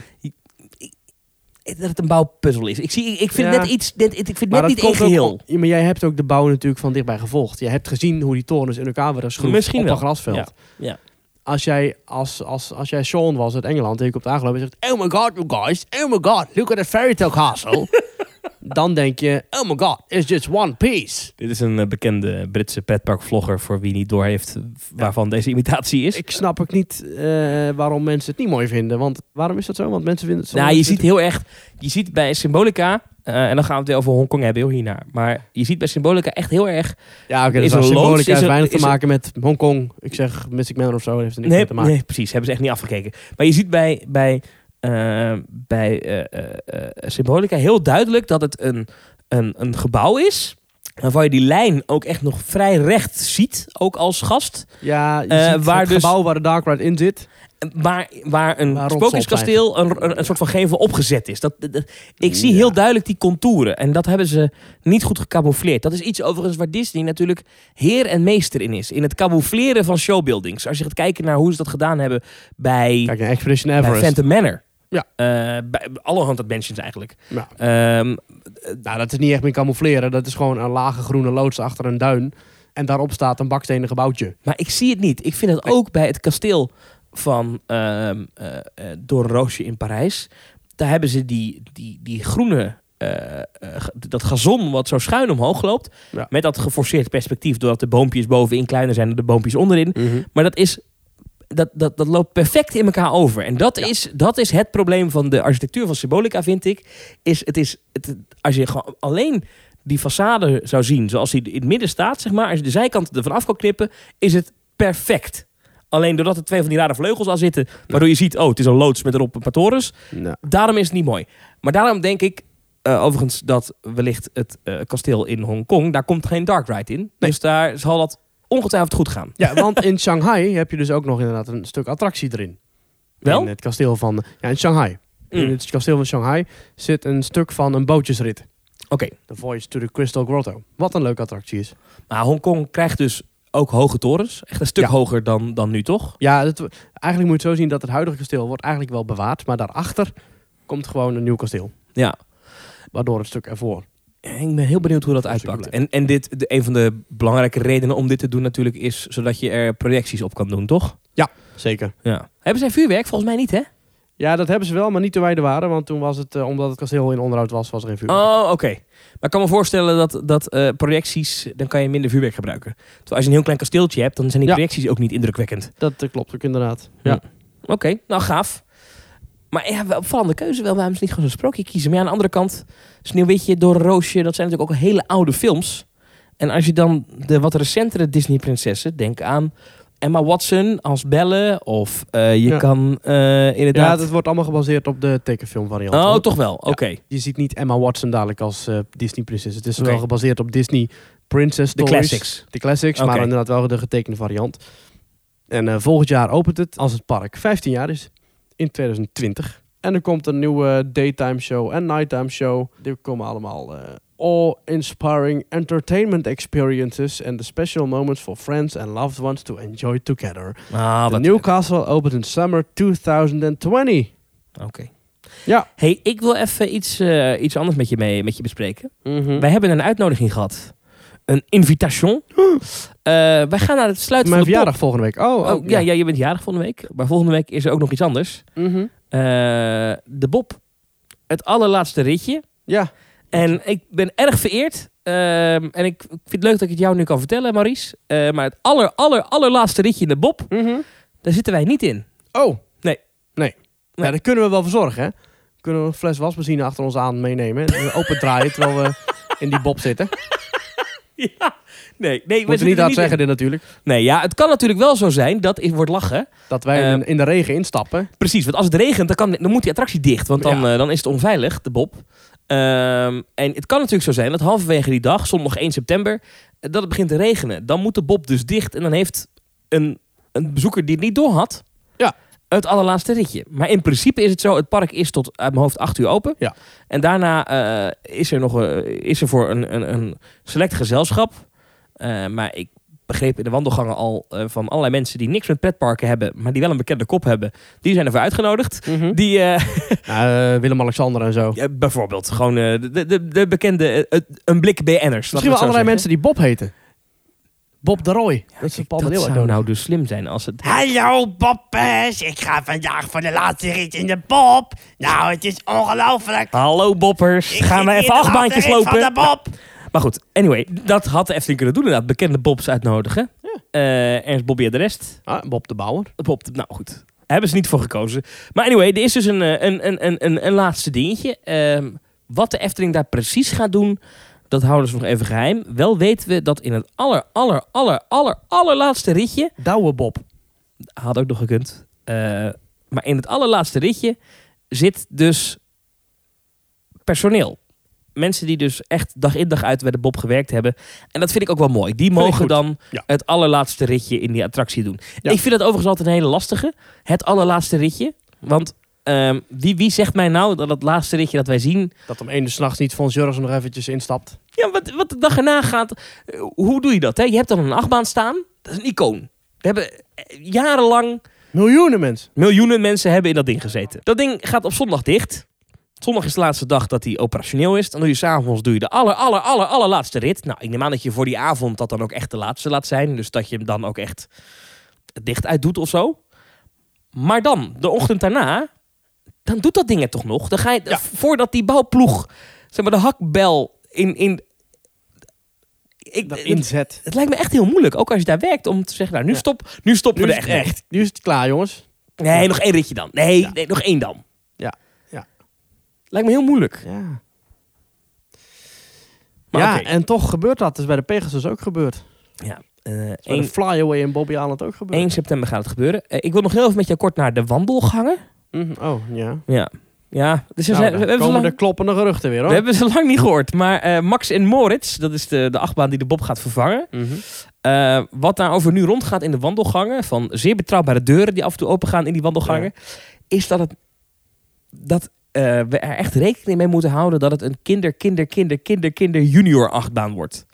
dat het een bouwpuzzel is. Ik, zie, ik vind Ja. net iets, net, ik vind het net niet één ook geheel. maar jij hebt ook de bouw natuurlijk van dichtbij gevolgd. Je hebt gezien hoe die torens in elkaar werden geschroefd Misschien op wel. een grasveld. Ja. Ja. Als jij, als, als, als jij Sean was uit Engeland en je komt aangelopen en zegt... Oh my god, you guys. Oh my god, look at that fairy tale castle. dan denk je, oh my god, it's just one piece. Dit is een eh, bekende Britse petpark-vlogger voor wie niet doorheeft eh, waarvan deze imitatie is. Ik snap ook niet eh, waarom mensen het niet mooi vinden. Want waarom is dat zo? Want mensen vinden het zo... Nou, je ziet heel erg, je ziet bij Symbolica, eh, en dan gaan we het weer over Hongkong hebben, heel hiernaar. Maar je ziet bij Symbolica echt heel erg. Ja, oké, is dus symbolica is heeft weinig te maken met Hongkong. Ik zeg Mystic Manor of zo, heeft er niks Nee, mee te maken. nee, precies, hebben ze echt niet afgekeken. Maar je ziet bij, bij, eh, bij eh, eh, Symbolica heel duidelijk dat het een, een, een gebouw is. Waarvan je die lijn ook echt nog vrij recht ziet, ook als gast. Ja, je ziet waar het dus- gebouw waar de Dark Ride in zit. Waar, waar een Waar een, een, een soort van gevel opgezet is. Dat, dat- ik zie Ja. heel duidelijk die contouren. En dat hebben ze niet goed gecamoufleerd. Dat is iets overigens waar Disney natuurlijk heer en meester in is. In het camoufleren van showbuildings. Als je gaat kijken naar hoe ze dat gedaan hebben bij, Kijk, Expedition bij. Phantom Manor. Ja. Eh, bij alle haunted mansions eigenlijk. Ja. Ehm, Nou, dat is niet echt meer camoufleren. Dat is gewoon een lage groene loods achter een duin. En daarop staat een bakstenen gebouwtje. maar ik zie het niet. Ik vind het Nee. ook bij het kasteel van ehm eh eh, Door Roosje in Parijs. Daar hebben ze die, die, die groene, dat gazon wat zo schuin omhoog loopt. Ja. Met dat geforceerd perspectief. Doordat de boompjes bovenin kleiner zijn dan de boompjes onderin. Maar dat is. Dat, dat, dat loopt perfect in elkaar over. En dat, Ja. is, dat is het probleem van de architectuur van Symbolica, vind ik. Is, het is, het, als je gewoon alleen die façade zou zien zoals die in het midden staat, zeg maar. Als je de zijkanten ervan af kan knippen, is het perfect. Alleen doordat er twee van die rare vleugels aan zitten, waardoor je ziet, oh, het is een loods met erop een paar torens. Daarom is het niet mooi. Maar daarom denk ik, eh, overigens, dat wellicht het eh, kasteel in Hongkong, daar komt geen dark ride in. Dus daar zal dat ongetwijfeld goed gaan. ja, want in Shanghai heb je dus ook nog inderdaad een stuk attractie erin. Wel? In het kasteel van... Ja, in Shanghai. In Mm. het kasteel van Shanghai zit een stuk van een bootjesrit. Oké, The Voyage to the Crystal Grotto. Wat een leuke attractie is. maar Hongkong krijgt dus ook hoge torens. Echt een stuk Ja. hoger dan, dan nu, toch? Ja, het, eigenlijk moet je het zo zien dat het huidige kasteel wordt eigenlijk wel bewaard. Maar daarachter komt gewoon een nieuw kasteel. Ja. Waardoor het stuk ervoor. Ik ben heel benieuwd hoe dat uitpakt. En, en dit, de, een van de belangrijke redenen om dit te doen natuurlijk is zodat je er projecties op kan doen, toch? Zeker. Ja. Hebben zij vuurwerk? Volgens mij niet, hè? Ja, dat hebben ze wel, maar niet te wijde waren. Want toen was het, eh, omdat het kasteel in onderhoud was, was er geen vuur. Oh, oké. Maar ik kan me voorstellen dat, dat eh, projecties, dan kan je minder vuurwerk gebruiken. Terwijl als je een heel klein kasteeltje hebt, dan zijn die Ja. projecties ook niet indrukwekkend. Dat eh, klopt ook inderdaad. Ja. Oké, nou gaaf. Maar ja, wel opvallende keuze wel. Waarom ze niet gewoon zo'n sprookje kiezen? Maar ja, aan de andere kant, Sneeuwwitje, Door een Roosje, dat zijn natuurlijk ook hele oude films. En als je dan de wat recentere Disney-prinsessen, denk aan Emma Watson als Belle. Of eh, je Ja. kan eh, Ja, inderdaad... dat wordt allemaal gebaseerd op de tekenfilmvariant. oh, hoor. toch wel. Oké. Je ziet niet Emma Watson dadelijk als eh, Disney-prinses. Het is wel gebaseerd op Disney Princess De classics. De classics, maar inderdaad wel de getekende variant. En volgend jaar opent het als het park 15 jaar is. In 2020. En er komt een nieuwe daytime show en nighttime show. Die komen allemaal eh awe-inspiring entertainment experiences and the special moments for friends and loved ones to enjoy together. Ah, The Newcastle opent in summer 2020. Oké. Ja. Hey, ik wil even iets, eh, iets anders met je, mee, met je bespreken. Mhm. Wij hebben een uitnodiging gehad. Een invitation. Eh, wij gaan naar het sluiten Mijn van de pop. verjaardag volgende week. Oh, Oh, ja, ja, je bent jarig volgende week. Maar volgende week is er ook nog iets anders. Mhm. Eh, de Bob. Het allerlaatste ritje. Ja. En ik ben erg vereerd. Ehm, en ik vind het leuk dat ik het jou nu kan vertellen, Maurice. Eh, maar het aller, aller, allerlaatste ritje in de Bob, Mhm. daar zitten wij niet in. Oh. Nee. Nee. Nee. Ja, dat kunnen we wel verzorgen, hè? Kunnen we een fles wasbenzine achter ons aan meenemen. en Open draaien terwijl we in die bob zitten. Ja. Nee, nee. we Moeten niet hard zeggen in. dit natuurlijk. Nee, ja, het kan natuurlijk wel zo zijn dat het wordt lachen. Dat wij Ehm, in- de regen instappen. Precies, want als het regent, dan, kan, dan moet die attractie dicht. Want dan, Ja. eh, dan is het onveilig, de Bob. Ehm, en het kan natuurlijk zo zijn dat halverwege die dag, zondag 1 september, eh, dat het begint te regenen. Dan moet de Bob dus dicht en dan heeft een, een bezoeker die het niet door had, Ja. Het allerlaatste ritje. Maar in principe is het zo, het park is tot uit mijn hoofd 8 uur open. Ja. En daarna eh, is er nog eh, is er voor een, een, een select gezelschap. Eh, maar ik begreep in de wandelgangen al van allerlei mensen die niks met pretparken hebben, maar die wel een bekende kop hebben. Die zijn ervoor uitgenodigd. Die, eh, Ja, eh, Willem-Alexander en zo. bijvoorbeeld, gewoon de, de, de bekende, een blik BN'ers. Misschien wel allerlei mensen die Bob heten. Bob de Roy. dat is zou nou dus slim zijn als het... Hallo Boppers, ik ga vandaag voor de laatste rit in de Bob. Nou, het is ongelooflijk. Hallo boppers, Ik gaan we even de acht baantjes laatste rit lopen? Van de Bob. Maar goed, anyway, dat had de Efteling kunnen doen inderdaad. Bekende Bobs uitnodigen. Eh Ernst Bobby en de rest. Ah, Bob de Bouwer. Bob, nou goed. Daar hebben ze niet voor gekozen. Maar anyway, er is dus een, eh, een, een, een, een, een laatste dingetje. Ehm, wat de Efteling daar precies gaat doen, dat houden ze nog even geheim. Wel weten we dat in het aller, aller, aller, aller, allerlaatste ritje... Douwe Bob. Had ook nog gekund. Eh, maar in het allerlaatste ritje zit dus personeel. Mensen die dus echt dag in dag uit bij de Bob gewerkt hebben. En dat vind ik ook wel mooi. Die mogen dan Ja. het allerlaatste ritje in die attractie doen. Ja. Ik vind dat overigens altijd een hele lastige. Het allerlaatste ritje. Want ehm, wie, wie zegt mij nou dat het laatste ritje dat wij zien... Dat om één uur s'nachts niet Fons Jurgens nog eventjes instapt. Ja, wat, wat de dag erna gaat... eh, Hoe doe je dat? Hè? Je hebt dan een achtbaan staan. Dat is een icoon. We hebben eh, jarenlang Miljoenen mensen. Miljoenen mensen hebben in dat ding gezeten. Dat ding gaat op zondag dicht. Zondag is de laatste dag dat hij operationeel is. Dan doe je s'avonds doe je de aller, aller, aller, allerlaatste rit. Nou, ik neem aan dat je voor die avond dat dan ook echt de laatste laat zijn. Dus dat je hem dan ook echt dicht uit doet of zo. Maar dan, de ochtend daarna, dan doet dat ding het toch nog. Dan ga je, Ja. voordat die bouwploeg, zeg maar de hakbel in... in ik, Dat inzet. het lijkt me echt heel moeilijk, ook als je daar werkt, om te zeggen, nou, nu, Ja. stop, nu stoppen we er echt echt. Nu is het klaar, jongens. Nee, Ja. nog één ritje dan. Nee, nee, nog één dan. Ja, ja. Lijkt me heel moeilijk. Ja. Maar ja, en toch gebeurt dat. Is bij de Pegasus ook gebeurd. Ja, eh, Bij de 1, Flyaway en Bobby Allen ook gebeurd. 1 september gaat het gebeuren. Eh, ik wil nog heel even met jou kort naar de wandelgangen. Mhm, Oh, ja. Ja, ja dus we, Nou, zijn, we, dan hebben komen lang, de kloppende geruchten weer, hoor. we hebben ze lang niet gehoord. Maar eh, Max en Moritz, dat is de, de achtbaan die de Bob gaat vervangen. Mhm. Eh, wat daarover nu rondgaat in de wandelgangen, van zeer betrouwbare deuren die af en toe opengaan in die wandelgangen, is dat, het, dat eh, we er echt rekening mee moeten houden dat het een kinder, kinder, kinder, kinder, kinder junior achtbaan wordt.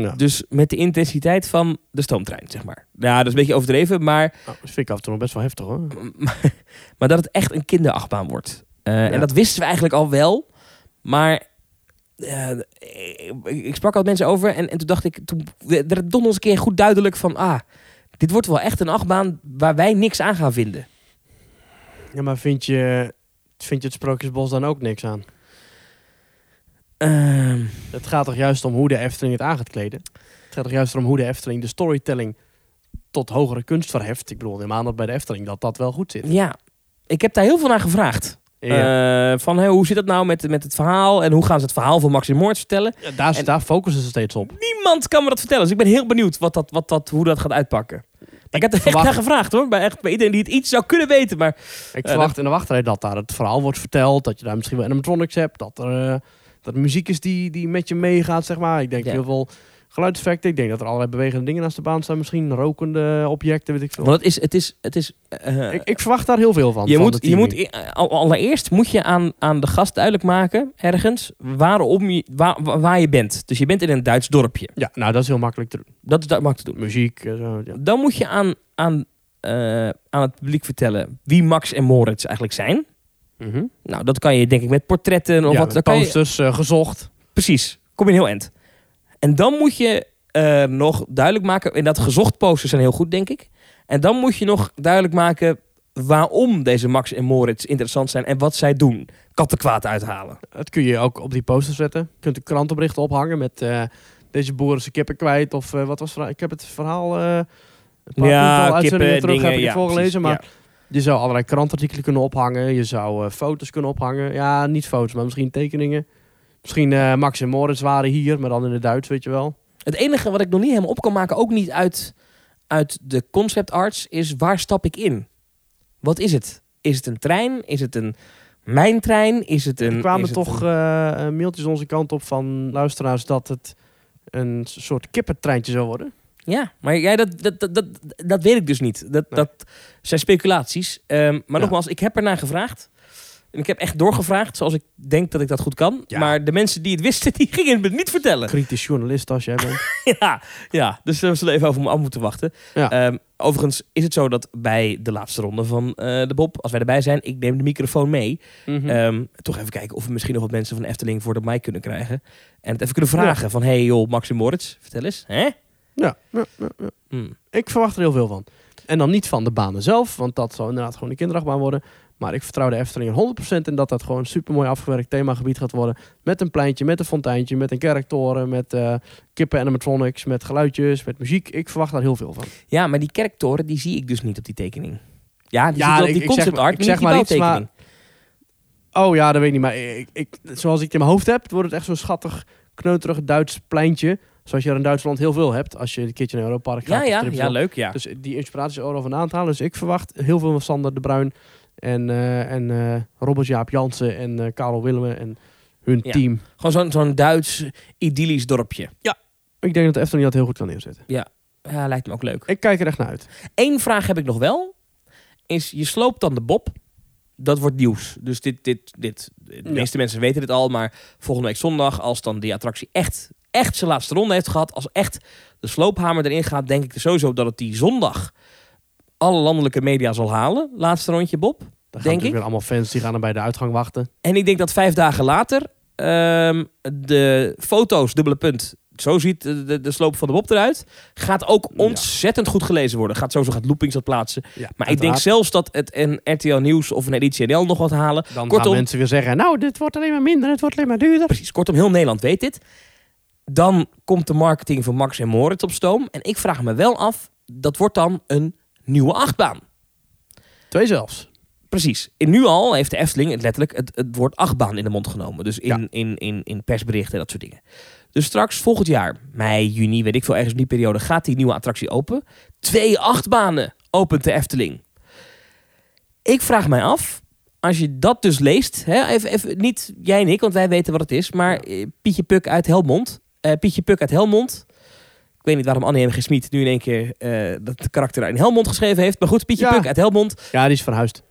Ja. Dus met de intensiteit van de stoomtrein, zeg maar. Ja, dat is een beetje overdreven, maar, Nou, dat vind ik af en toe nog best wel heftig, hoor. maar dat het echt een kinderachtbaan wordt. Eh, Ja. En dat wisten we eigenlijk al wel, maar eh, ik, ik sprak al met mensen over en, en toen dacht ik, toen werd nog eens een keer goed duidelijk van, ah, dit wordt wel echt een achtbaan waar wij niks aan gaan vinden. Ja, maar vind je, vind je het Sprookjesbos dan ook niks aan? Ehm, Het gaat toch juist om hoe de Efteling het aan gaat kleden? Het gaat toch juist om hoe de Efteling de storytelling tot hogere kunst verheft? Ik bedoel, helemaal dat bij de Efteling dat dat wel goed zit. ja, ik heb daar heel veel naar gevraagd. Ja. Eh, van, hoe zit het nou met, met het verhaal en hoe gaan ze het verhaal van Max en Moritz vertellen? Ja, daar, en- daar focussen ze steeds op. Niemand kan me dat vertellen. Dus ik ben heel benieuwd wat dat, wat dat, hoe dat gaat uitpakken. Ik heb er echt verwacht- naar gevraagd hoor. Bij, echt, bij iedereen die het iets zou kunnen weten. Maar Ik Ja, verwacht in de wachtrij dat daar het verhaal wordt verteld. Dat je daar misschien wel animatronics hebt. Dat er, eh, dat muziek is die, die met je meegaat, zeg maar. Ik denk heel veel geluidseffecten. Ik denk dat er allerlei bewegende dingen naast de baan staan. Misschien rokende objecten, weet ik veel. want het is... Het is, het is eh, ik, ik verwacht daar heel veel van. je van moet, je moet eh, al- allereerst moet je aan, aan de gast duidelijk maken, ergens, waarom je, waar, waar- je bent. Dus je bent in een Duits dorpje. Ja, nou dat is heel makkelijk te doen. Dat is dat makkelijk te doen. Muziek, eh, zo, ja. Dan moet je aan, aan, aan het publiek vertellen wie Max en Moritz eigenlijk zijn. Mhm. Nou, dat kan je denk ik met portretten of ja, wat. kan je, posters eh, gezocht. Precies, kom je een heel eind. En dan moet je eh, nog duidelijk maken, en dat gezocht posters zijn heel goed, denk ik. En dan moet je nog duidelijk maken waarom deze Max en Moritz interessant zijn en wat zij doen. Kattenkwaad uithalen. Dat kun je ook op die posters zetten. Je kunt een krantenbericht ophangen met eh, deze boer is zijn kippen kwijt. Of wat was het verhaal? Ik heb het verhaal een paar Ja, kippen, terug dingen, heb ik ja, voorgelezen. precies, Maar je zou allerlei krantartikelen kunnen ophangen. Je zou eh, foto's kunnen ophangen. Ja, niet foto's, maar misschien tekeningen. Misschien eh, Max en Moritz waren hier, maar dan in het Duits, weet je wel. Het enige wat ik nog niet helemaal op kan maken, ook niet uit, uit de concept arts, is waar stap ik in? Wat is het? Is het een trein? Is het een mijntrein? Is het een... er kwamen toch een- eh, mailtjes onze kant op van luisteraars dat het een soort kippentreintje zou worden. Ja, maar ja, dat, dat, dat, dat, dat weet ik dus niet. Dat, Nee. dat zijn speculaties. Ehm, maar nogmaals, ik heb ernaar gevraagd. En ik heb echt doorgevraagd, zoals ik denk dat ik dat goed kan. Ja. Maar de mensen die het wisten, die gingen het me niet vertellen. Kritisch journalist als jij bent. ja, ja, dus we zullen even over me af moeten wachten. Ja. Ehm, overigens is het zo dat bij de laatste ronde van eh, de Bob, als wij erbij zijn, ik neem de microfoon mee. Mhm. Ehm, toch even kijken of we misschien nog wat mensen van Efteling voor de mic kunnen krijgen. En het even kunnen vragen van, hey joh, Max en Moritz, vertel eens. Hè? Ja, ja, ja, ja. Hm. Ik verwacht er heel veel van. En dan niet van de banen zelf, want dat zal inderdaad gewoon een kinderachtbaan worden. Maar ik vertrouw de Efteling er 100% in dat dat gewoon een supermooi afgewerkt themagebied gaat worden. Met een pleintje, met een fonteintje, met een kerktoren, met eh, kippen animatronics, met geluidjes, met muziek. Ik verwacht daar heel veel van. Ja, maar die kerktoren, die zie ik dus niet op die tekening. Ja, die Ja, zit op ik- die ik zeg concept art, ik niet zeg op die maar iets, maar-. Oh ja, dat weet ik niet. Maar ik, ik, zoals ik het in mijn hoofd heb, wordt het echt zo'n schattig, kneuterig Duits pleintje. Zoals je er in Duitsland heel veel hebt. Als je een keertje naar Europa Park gaat. Ja, ja, ja, leuk, ja. Dus die inspiratie is overal vandaan te halen. Dus ik verwacht heel veel van Sander de Bruin en, eh, en eh, Robert Jaap Jansen en eh Karel Willemen en hun Ja. team. Gewoon zo'n zo'n Duits idyllisch dorpje. Ik denk dat de Efteling dat heel goed kan neerzetten. Ja, lijkt me ook leuk. Ik kijk er echt naar uit. Eén vraag heb ik nog wel. Is, je sloopt dan de Bob. Dat wordt nieuws. Dus dit, dit, dit. De Ja. meeste mensen weten dit al. Maar volgende week zondag, als dan die attractie echt, echt zijn laatste ronde heeft gehad. Als echt de sloophamer erin gaat, denk ik sowieso dat het die zondag alle landelijke media zal halen. Laatste rondje, Bob. Dan gaan denk natuurlijk ik. weer allemaal fans die gaan er bij de uitgang wachten. En ik denk dat vijf dagen later ehm, de foto's, dubbele punt. Zo ziet de, sloop van de Bob eruit. Gaat ook Ja. ontzettend goed gelezen worden. Gaat sowieso gaat loopings dat plaatsen. Ja, Maar ik denk zelfs dat het een RTL Nieuws of een editie NL nog wat halen. Dan Kortom- gaan mensen weer zeggen, nou, dit wordt alleen maar minder, het wordt alleen maar duurder. Precies, kortom, heel Nederland weet dit. Dan komt de marketing van Max en Moritz op stoom. En ik vraag me wel af, dat wordt dan een nieuwe achtbaan. Twee zelfs. Precies. En nu al heeft de Efteling het letterlijk het, het woord achtbaan in de mond genomen. Dus in, Ja. in, in, in persberichten en dat soort dingen. Dus straks volgend jaar, mei, juni, weet ik veel, ergens in die periode, gaat die nieuwe attractie open. Twee achtbanen opent de Efteling. Ik vraag mij af, als je dat dus leest, hè, even, even, niet jij en ik, want wij weten wat het is, maar eh, Pietje Puk uit Helmond. Eh, Pietje Puk uit Helmond. Ik weet niet waarom Annie M. G. Smit nu in één keer eh, dat karakter in Helmond geschreven heeft. Maar goed, Pietje Ja. Puk uit Helmond Ja, die is verhuisd.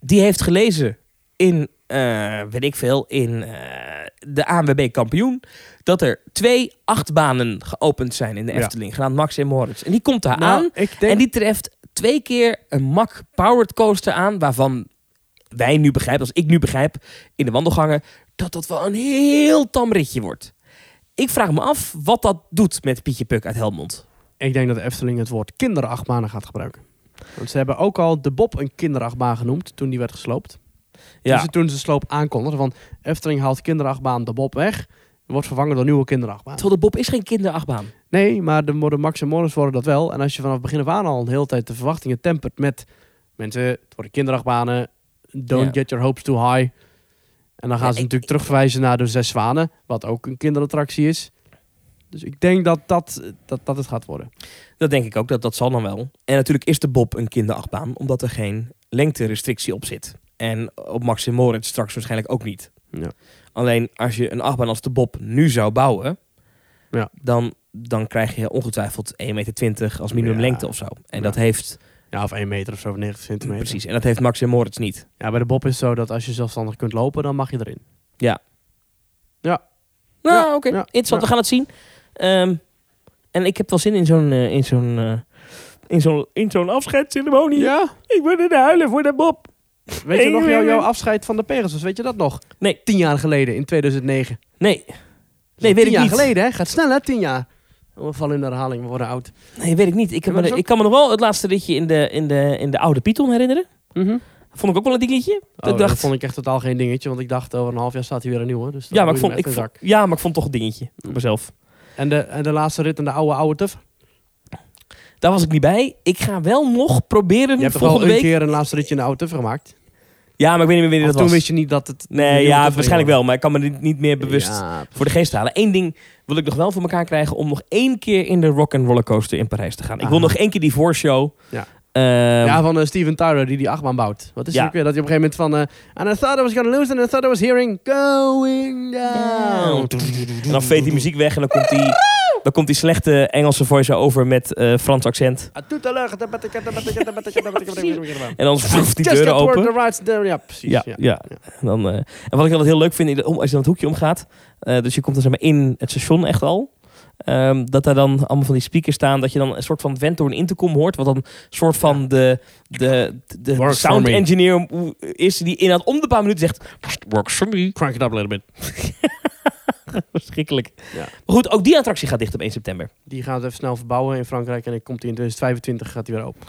die heeft gelezen in, eh, weet ik veel, in eh, de ANWB kampioen, dat er twee achtbanen geopend zijn in de Ja. Efteling, genaamd Max en Moritz. En die komt daar Nou, aan denk... en die treft twee keer een Mack Powered Coaster aan, waarvan wij nu begrijpen, als ik nu begrijp, in de wandelgangen, dat dat wel een heel tam ritje wordt. Ik vraag me af wat dat doet met Pietje Puk uit Helmond. Ik denk dat de Efteling het woord kinderachtbanen gaat gebruiken. Want ze hebben ook al de Bob een kinderachtbaan genoemd toen die werd gesloopt. Ja, Dus toen ze de sloop aankondigden van Efteling haalt kinderachtbaan de Bob weg. Wordt vervangen door nieuwe kinderachtbaan. terwijl de Bob is geen kinderachtbaan. Nee, maar de, de Max en Morris worden dat wel. En als je vanaf begin af aan al een hele tijd de verwachtingen tempert met mensen, het worden kinderachtbanen, don't Ja. get your hopes too high. En dan gaan Ja, ze ik- natuurlijk terugverwijzen naar de Zes Zwanen, wat ook een kinderattractie is. Dus ik denk dat dat, dat, dat het gaat worden. Dat denk ik ook, dat, dat zal dan wel. En natuurlijk is de Bob een kinderachtbaan, omdat er geen lengterestrictie op zit. En op Max en Moritz straks waarschijnlijk ook niet. Ja. Alleen als je een achtbaan als de Bob nu zou bouwen, Ja. dan, dan krijg je ongetwijfeld 1,20 meter als minimumlengte Ja. of zo. En Ja. dat heeft, Ja, of 1 meter of zo, of 90 centimeter. precies, en dat heeft Max en Moritz niet. Ja, bij de Bob is het zo dat als je zelfstandig kunt lopen, dan mag je erin. Nou, Ja, oké, ja, interessant, ja. we gaan het zien. Ehm, en ik heb wel zin in zo'n eh, in zo'n eh, in zo'n in zo'n afscheidsceremonie. Ja, Ik word in de huilen voor de Bob. weet je nog jouw, jouw afscheid van de Pegasus? Weet je dat nog? Nee. Tien jaar geleden, in 2009. Nee, Nee, weet tien ik jaar niet. geleden, hè? Gaat snel, hè? Tien jaar. We vallen in de herhaling, we worden oud. nee, weet ik niet. Ik, heb me, ik kan me nog wel het laatste ritje in de, in de, in de oude Python herinneren. Vond ik ook wel een dingetje. Oh, ik dacht, Dat vond ik echt totaal geen dingetje, want ik dacht over een half jaar staat hij weer een nieuwe. Dus ja, maar ik vond, ik vond, ja, maar ik vond toch een dingetje voor mezelf. En de, en de laatste rit en de oude, oude tuf. Daar was ik niet bij. Ik ga wel nog proberen Je hebt toch al volgende een week. keer een laatste ritje in de oude tuf gemaakt? Ja, maar ik weet niet meer wanneer Of dat toen was. wist je niet dat het... Nee, ja, waarschijnlijk wel. Maar ik kan me dit niet meer bewust Ja, voor de geest halen. Eén ding wil ik nog wel voor elkaar krijgen om nog één keer in de Rock and Rollercoaster in Parijs te gaan. Ik wil nog één keer die voorshow. Ja. Ehm, ja, van eh, Steven Tyler die die achtbaan bouwt. Wat is Ja. het weer? Dat hij op een gegeven moment van... eh and I thought I was gonna lose and I thought I was hearing going down. En dan veet die muziek weg en dan komt die, dan komt die slechte Engelse voice-over met eh, Frans accent. Ah, En dan vloeft die deuren open. Ja, precies. Ja, ja. En, eh, wat ik altijd heel leuk vind, als je dan het hoekje omgaat, eh, dus je komt dan zeg maar in het station echt al, ehm, dat daar dan allemaal van die speakers staan, dat je dan een soort van vent door een intercom hoort, wat dan een soort van de, de, de sound engineer is, die in om de paar minuten zegt, works for me. Crank it up a little bit. Verschrikkelijk. Ja. Maar goed, ook die attractie gaat dicht op 1 september. Die gaan ze even snel verbouwen in Frankrijk. En dan komt hij in 2025 gaat hij weer open.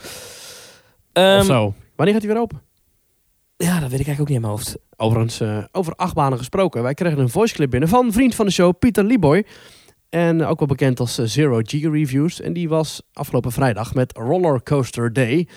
Ehm, of zo. Wanneer gaat hij weer open? ja, dat weet ik eigenlijk ook niet in mijn hoofd. Overigens, eh, over achtbanen gesproken. Wij kregen een voiceclip binnen van een vriend van de show, Pieter Lieboy. En ook wel bekend als eh, Zero G Reviews. En die was afgelopen vrijdag met Roller Coaster Day.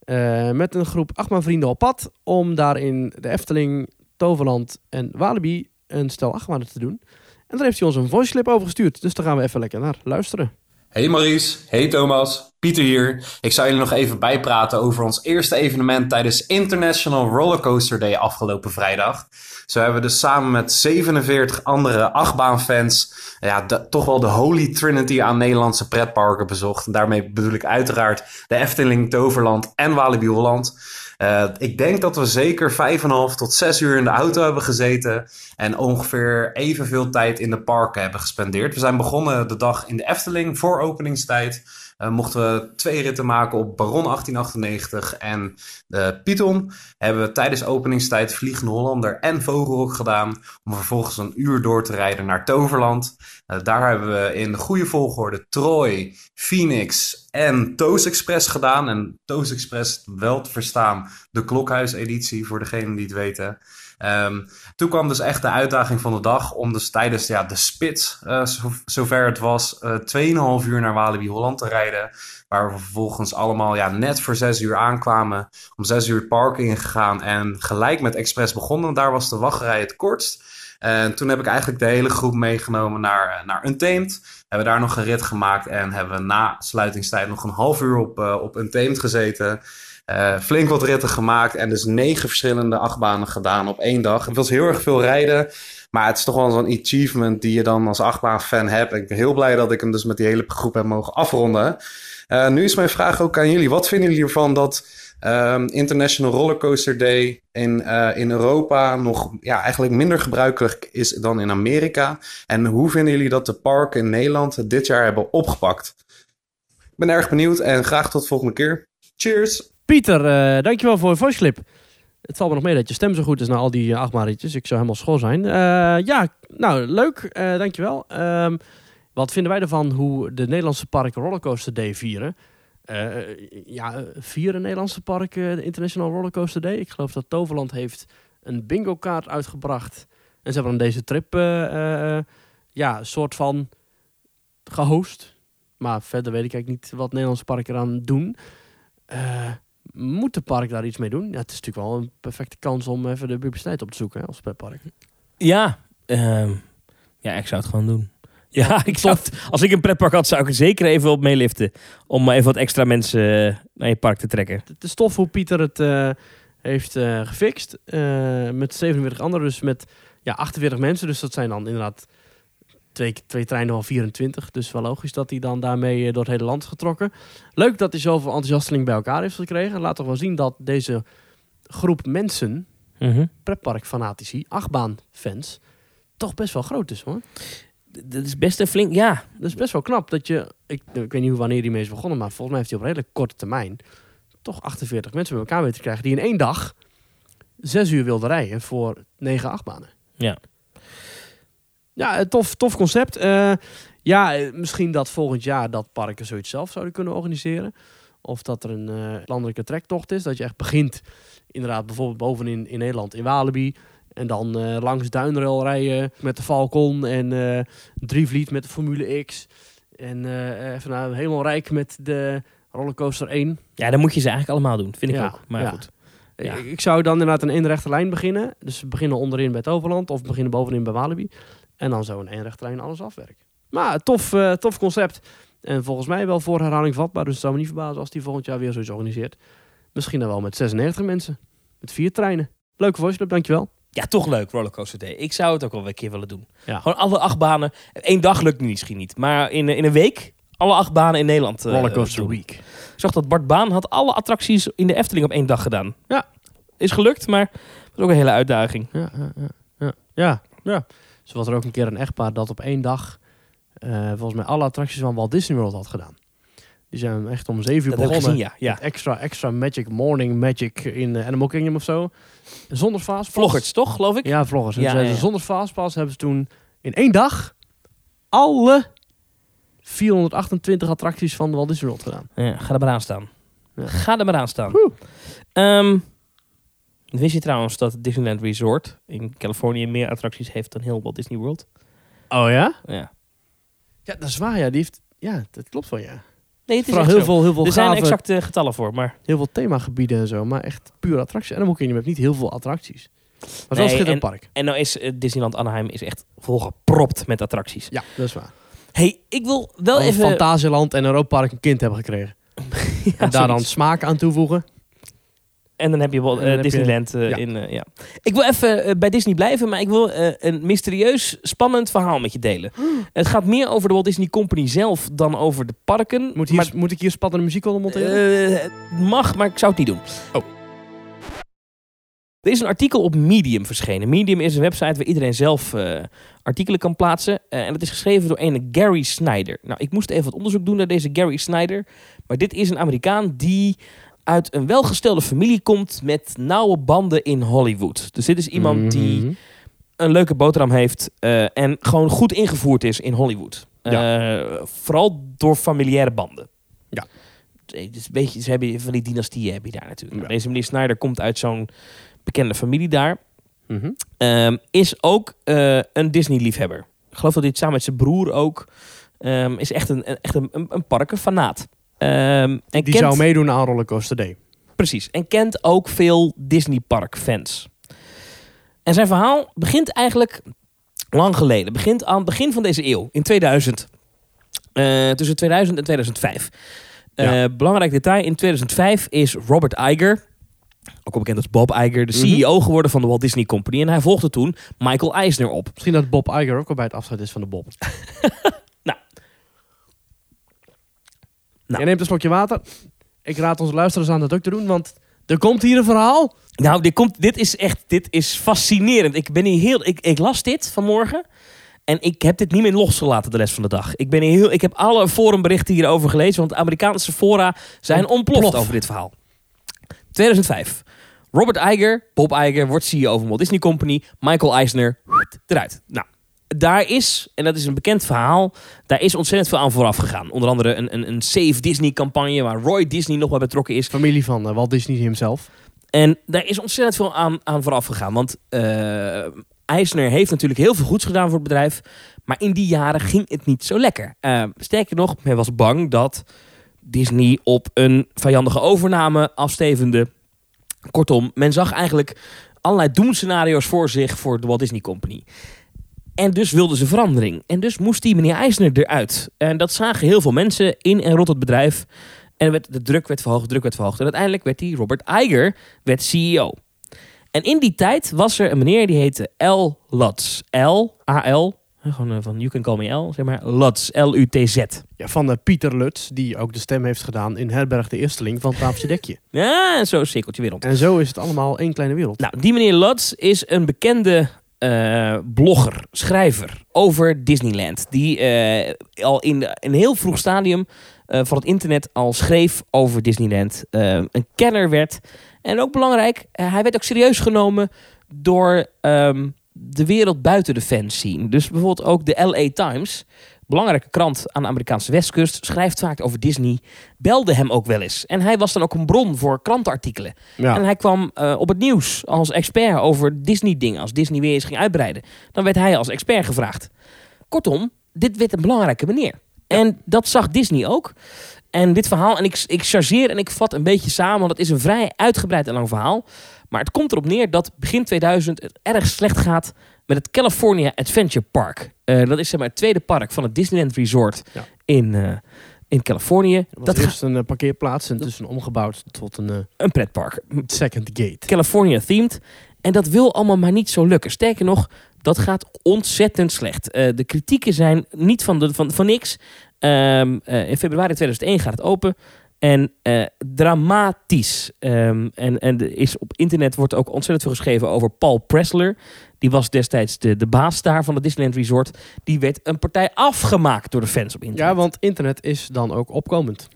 eh, met een groep achtbaanvrienden op pad. Om daar in de Efteling, Toverland en Walibi een stel achtbanen te doen. En daar heeft hij ons een voiceclip over gestuurd. Dus daar gaan we even lekker naar luisteren. Hey Maurice, hey Thomas, Pieter hier. Ik zou jullie nog even bijpraten over ons eerste evenement tijdens International Rollercoaster Day afgelopen vrijdag. Zo hebben we dus samen met 47 andere achtbaanfans ja, de- toch wel de holy trinity aan Nederlandse pretparken bezocht. En daarmee bedoel ik uiteraard de Efteling, Toverland en Walibi Holland. Eh, ik denk dat we zeker 5,5 tot 6 uur in de auto hebben gezeten. En ongeveer evenveel tijd in de parken hebben gespendeerd. We zijn begonnen de dag in de Efteling voor openingstijd. Eh, mochten we twee ritten maken op Baron 1898 en de Python. Hebben we tijdens openingstijd Vliegende Hollander en Vogelrok gedaan. Om vervolgens een uur door te rijden naar Toverland. Eh, daar hebben we in de goede volgorde Troy, Phoenix en Toos Express gedaan. En Toos Express, wel te verstaan, de Klokhuis-editie voor degenen die het weten. Ehm, toen kwam dus echt de uitdaging van de dag om dus tijdens ja, de spits, eh, zo, zover het was, eh 2,5 uur naar Walibi Holland te rijden. Waar we vervolgens allemaal ja, net voor 6 uur aankwamen. Om 6 uur het park ingegaan en gelijk met Express begonnen. Daar was de wachtrij het kortst. En toen heb ik eigenlijk de hele groep meegenomen naar, eh, naar Untamed. Hebben daar nog een rit gemaakt en hebben we na sluitingstijd nog een half uur op, eh, op Untamed gezeten. Eh, flink wat ritten gemaakt en dus negen verschillende achtbanen gedaan op één dag. Het was heel erg veel rijden, maar het is toch wel zo'n achievement die je dan als achtbaanfan hebt. Ik ben heel blij dat ik hem dus met die hele groep heb mogen afronden. Eh, nu is mijn vraag ook aan jullie. Wat vinden jullie ervan dat ehm, International Rollercoaster Day in, eh, in Europa nog ja, eigenlijk minder gebruikelijk is dan in Amerika? En hoe vinden jullie dat de parken in Nederland dit jaar hebben opgepakt? Ik ben erg benieuwd en graag tot de volgende keer. Cheers! Pieter, eh, dankjewel voor je voice clip. Het valt me nog mee dat je stem zo goed is na al die uh, achtbaanritjes. Ik zou helemaal school zijn. Eh, ja, nou, leuk. eh dankjewel. Ehm wat vinden wij ervan hoe de Nederlandse parken Rollercoaster Day vieren? Eh, ja, eh, vieren Nederlandse parken de International Rollercoaster Day? Ik geloof dat Toverland heeft een bingo kaart uitgebracht. En ze hebben dan deze trip eh, eh, ja, soort van gehost. Maar verder weet ik eigenlijk niet wat Nederlandse parken eraan doen. Moet de park daar iets mee doen? Ja, het is natuurlijk wel een perfecte kans om even de publiciteit op te zoeken hè, als pretpark. Ja, ehm, ja, ik zou het gewoon doen. Ja, ik zou het- als ik een pretpark had, zou ik er zeker even op meeliften. Om maar even wat extra mensen eh, naar je park te trekken. Het is tof hoe Pieter het eh, heeft eh, gefixt. eh, met 47 anderen, dus met ja, 48 mensen. Dus dat zijn dan inderdaad twee, twee treinen van 24. Dus wel logisch dat hij dan daarmee eh, door het hele land is getrokken. Leuk dat hij zoveel enthousiasteling bij elkaar heeft gekregen. Laat toch wel zien dat deze groep mensen, Mhm. pretparkfanatici, achtbaanfans, toch best wel groot is hoor. Dat is best een flink, ja. Dat is best wel knap dat je, ik, ik weet niet hoe wanneer die mee is begonnen, maar volgens mij heeft hij op redelijk korte termijn toch 48 mensen bij elkaar weten te krijgen die in één dag zes uur wilden rijden voor negen achtbanen. Ja. Ja, een tof, tof concept. Eh, ja, eh, misschien dat volgend jaar dat parken zoiets zelf zouden kunnen organiseren. Of dat er een eh, landelijke trektocht is. Dat je echt begint, inderdaad, bijvoorbeeld bovenin in Nederland in Walibi. En dan eh, langs Duinrail rijden met de Falcon. En eh Drievliet met de Formule X. En eh, even naar helemaal rijk met de Rollercoaster 1. Ja, dan moet je ze eigenlijk allemaal doen. Vind ik Ja, ook. Maar ja. goed. Ja. Ik, zou dan inderdaad een eenrechte lijn beginnen. Dus we beginnen onderin bij Toverland of beginnen bovenin bij Walibi. En dan zo een eenrechte lijn alles afwerken. Maar tof, eh, tof concept. En volgens mij wel voor herhaling vatbaar. Dus het zou me niet verbazen als die volgend jaar weer zoiets organiseert. Misschien dan wel met 96 mensen. Met vier treinen. Leuke voice dankjewel. Ja, toch leuk, Rollercoaster Day. Ik zou het ook wel een keer willen doen. Ja. Gewoon alle acht banen. Eén dag lukt misschien niet. Maar in, in een week alle acht banen in Nederland. eh, Rollercoaster doen. Week. Ik zag dat Bart Baan had alle attracties in de Efteling op één dag gedaan. Ja. Is gelukt, maar dat is ook een hele uitdaging. Ja, ja, ja, ja. ja, ja. Zo was er ook een keer een echtpaar dat op één dag eh, volgens mij alle attracties van Walt Disney World had gedaan. Die zijn echt om zeven uur Dat begonnen. gezien, ja. Extra, extra Magic Morning Magic in eh, Animal Kingdom of zo. Zonder fastpass. Vloggers, toch, geloof ik? Ja, vloggers. Ja, ja. Zonder fastpass hebben ze toen in één dag alle 428 attracties van Walt Disney World gedaan. Ja, ga er maar aan staan. Ga er maar aan staan. Wist je trouwens dat Disneyland Resort in Californië meer attracties heeft dan heel Walt Disney World? Oh ja? Ja. Ja, dat is waar. Ja, die heeft, ja dat klopt wel, ja. Nee, het is heel zo. veel, heel veel Er zijn exacte getallen voor, maar... heel veel themagebieden en zo. Maar echt puur attracties. Animal Kingdom heeft niet heel veel attracties. Maar wel Nee, park. En nou is eh, Disneyland Anaheim is echt volgepropt met attracties. Ja, dat is waar. hey, ik wil wel Als even... Fantasieland en Europa Park een kind hebben gekregen. Ja, en daar dan smaak aan toevoegen. En dan heb je wel eh, Disneyland eh, ja. in. eh, ja. Ik wil even bij Disney blijven, maar ik wil een mysterieus, spannend verhaal met je delen. Het gaat meer over de Walt Disney Company zelf dan over de parken. Moet, hier, maar, moet ik hier spannende muziek onder monteren? eh, het mag, maar ik zou het niet doen. Oh. Er is een artikel op Medium verschenen. Medium is een website waar iedereen zelf eh, artikelen kan plaatsen. En dat is geschreven door een Gary Snyder. Nou, ik moest even wat onderzoek doen naar deze Gary Snyder. Maar dit is een Amerikaan die uit een welgestelde familie komt met nauwe banden in Hollywood. Dus dit is iemand die Mhm. een leuke boterham heeft eh, en gewoon goed ingevoerd is in Hollywood. Eh, vooral door familiaire banden. Ja. Dus een beetje, ze hebben van die dynastieën heb je daar natuurlijk. Ja. Deze meneer Snyder komt uit zo'n bekende familie daar. Mhm. Ehm, is ook eh, een Disney-liefhebber. Ik geloof dat hij het samen met zijn broer ook ehm, is echt een, een- echt een, een, een parkenfanaat. Ehm, en Die kent, zou meedoen aan Rollercoaster Day. Precies. En kent ook veel Disney Park fans. En zijn verhaal begint eigenlijk lang geleden. Begint aan het begin van deze eeuw, in 2000. Eh, tussen 2000 en 2005. Eh, Ja. Belangrijk detail, in 2005 is Robert Iger, ook al bekend als Bob Iger, de Mhm. CEO geworden van de Walt Disney Company. En hij volgde toen Michael Eisner op. Misschien dat Bob Iger ook al bij het afscheid is van de Bob. Nou. Jij neemt een slokje water. Ik raad onze luisteraars aan dat ook te doen, want er komt hier een verhaal. Nou, dit, komt, dit is echt dit is fascinerend. Ik, ben hier heel, ik, ik las dit vanmorgen. En ik heb dit niet meer losgelaten de rest van de dag. Ik, ben heel, ik heb alle forumberichten hierover gelezen. Want Amerikaanse fora zijn ontploft Ontploft. over dit verhaal. 2005. Robert Iger, Bob Iger, wordt CEO van Walt Disney Company. Michael Eisner, eruit. Nou, daar is, en dat is een bekend verhaal, daar is ontzettend veel aan vooraf gegaan. Onder andere een, een, een Save Disney campagne waar Roy Disney nog bij betrokken is. Familie van eh, Walt Disney himself. En daar is ontzettend veel aan, aan vooraf gegaan. Want eh Eisner heeft natuurlijk heel veel goeds gedaan voor het bedrijf. Maar in die jaren ging het niet zo lekker. Eh, sterker nog, men was bang dat Disney op een vijandige overname afstevende. Kortom, men zag eigenlijk allerlei doemscenario's voor zich voor de Walt Disney Company. En dus wilden ze verandering. En dus moest die meneer Eisner eruit. En dat zagen heel veel mensen in en rond het bedrijf. En er werd, de druk werd verhoogd, de druk werd verhoogd. En uiteindelijk werd die Robert Iger werd CEO. En in die tijd was er een meneer die heette L. Lutz. L, A-L, gewoon eh, van You Can Call Me L, zeg maar. Lutz, L-U-T-Z. Ja, van eh, Pieter Lutz, die ook de stem heeft gedaan in Herberg de Eersteling van Tafeltje Dekje. Ja, en zo cirkeltje weer rond. En zo is het allemaal één kleine wereld. Nou, die meneer Lutz is een bekende eh, blogger, schrijver over Disneyland. Die eh, al in een heel vroeg stadium eh, van het internet al schreef over Disneyland. Een kenner werd. En ook belangrijk, hij werd ook serieus genomen door ehm, de wereld buiten de fans zien. Dus bijvoorbeeld ook de LA Times, belangrijke krant aan de Amerikaanse westkust, schrijft vaak over Disney, belde hem ook wel eens. En hij was dan ook een bron voor krantenartikelen. Ja. En hij kwam eh, op het nieuws als expert over Disney-dingen. Als Disney weer eens ging uitbreiden. Dan werd hij als expert gevraagd. Kortom, dit werd een belangrijke meneer. En dat zag Disney ook. En dit verhaal, en ik, ik chargeer en ik vat een beetje samen, want het is een vrij uitgebreid en lang verhaal. Maar het komt erop neer dat begin 2000 het erg slecht gaat met het California Adventure Park. Eh, dat is zeg maar het tweede park van het Disneyland Resort Ja. in, eh, in Californië. Was Dat gaat eerst een eh, parkeerplaats en tussen omgebouwd tot een een pretpark. second gate. California themed. En dat wil allemaal maar niet zo lukken. Sterker nog, dat gaat ontzettend slecht. De kritieken zijn niet van, de, van, van niks. Ehm, eh, in februari 2001 gaat het open. En eh, dramatisch. Ehm, en en er is op internet wordt ook ontzettend veel geschreven over Paul Pressler. Die was destijds de, de baas daar van het Disneyland Resort. Die werd een partij afgemaakt door de fans op internet. Ja, want internet is dan ook opkomend.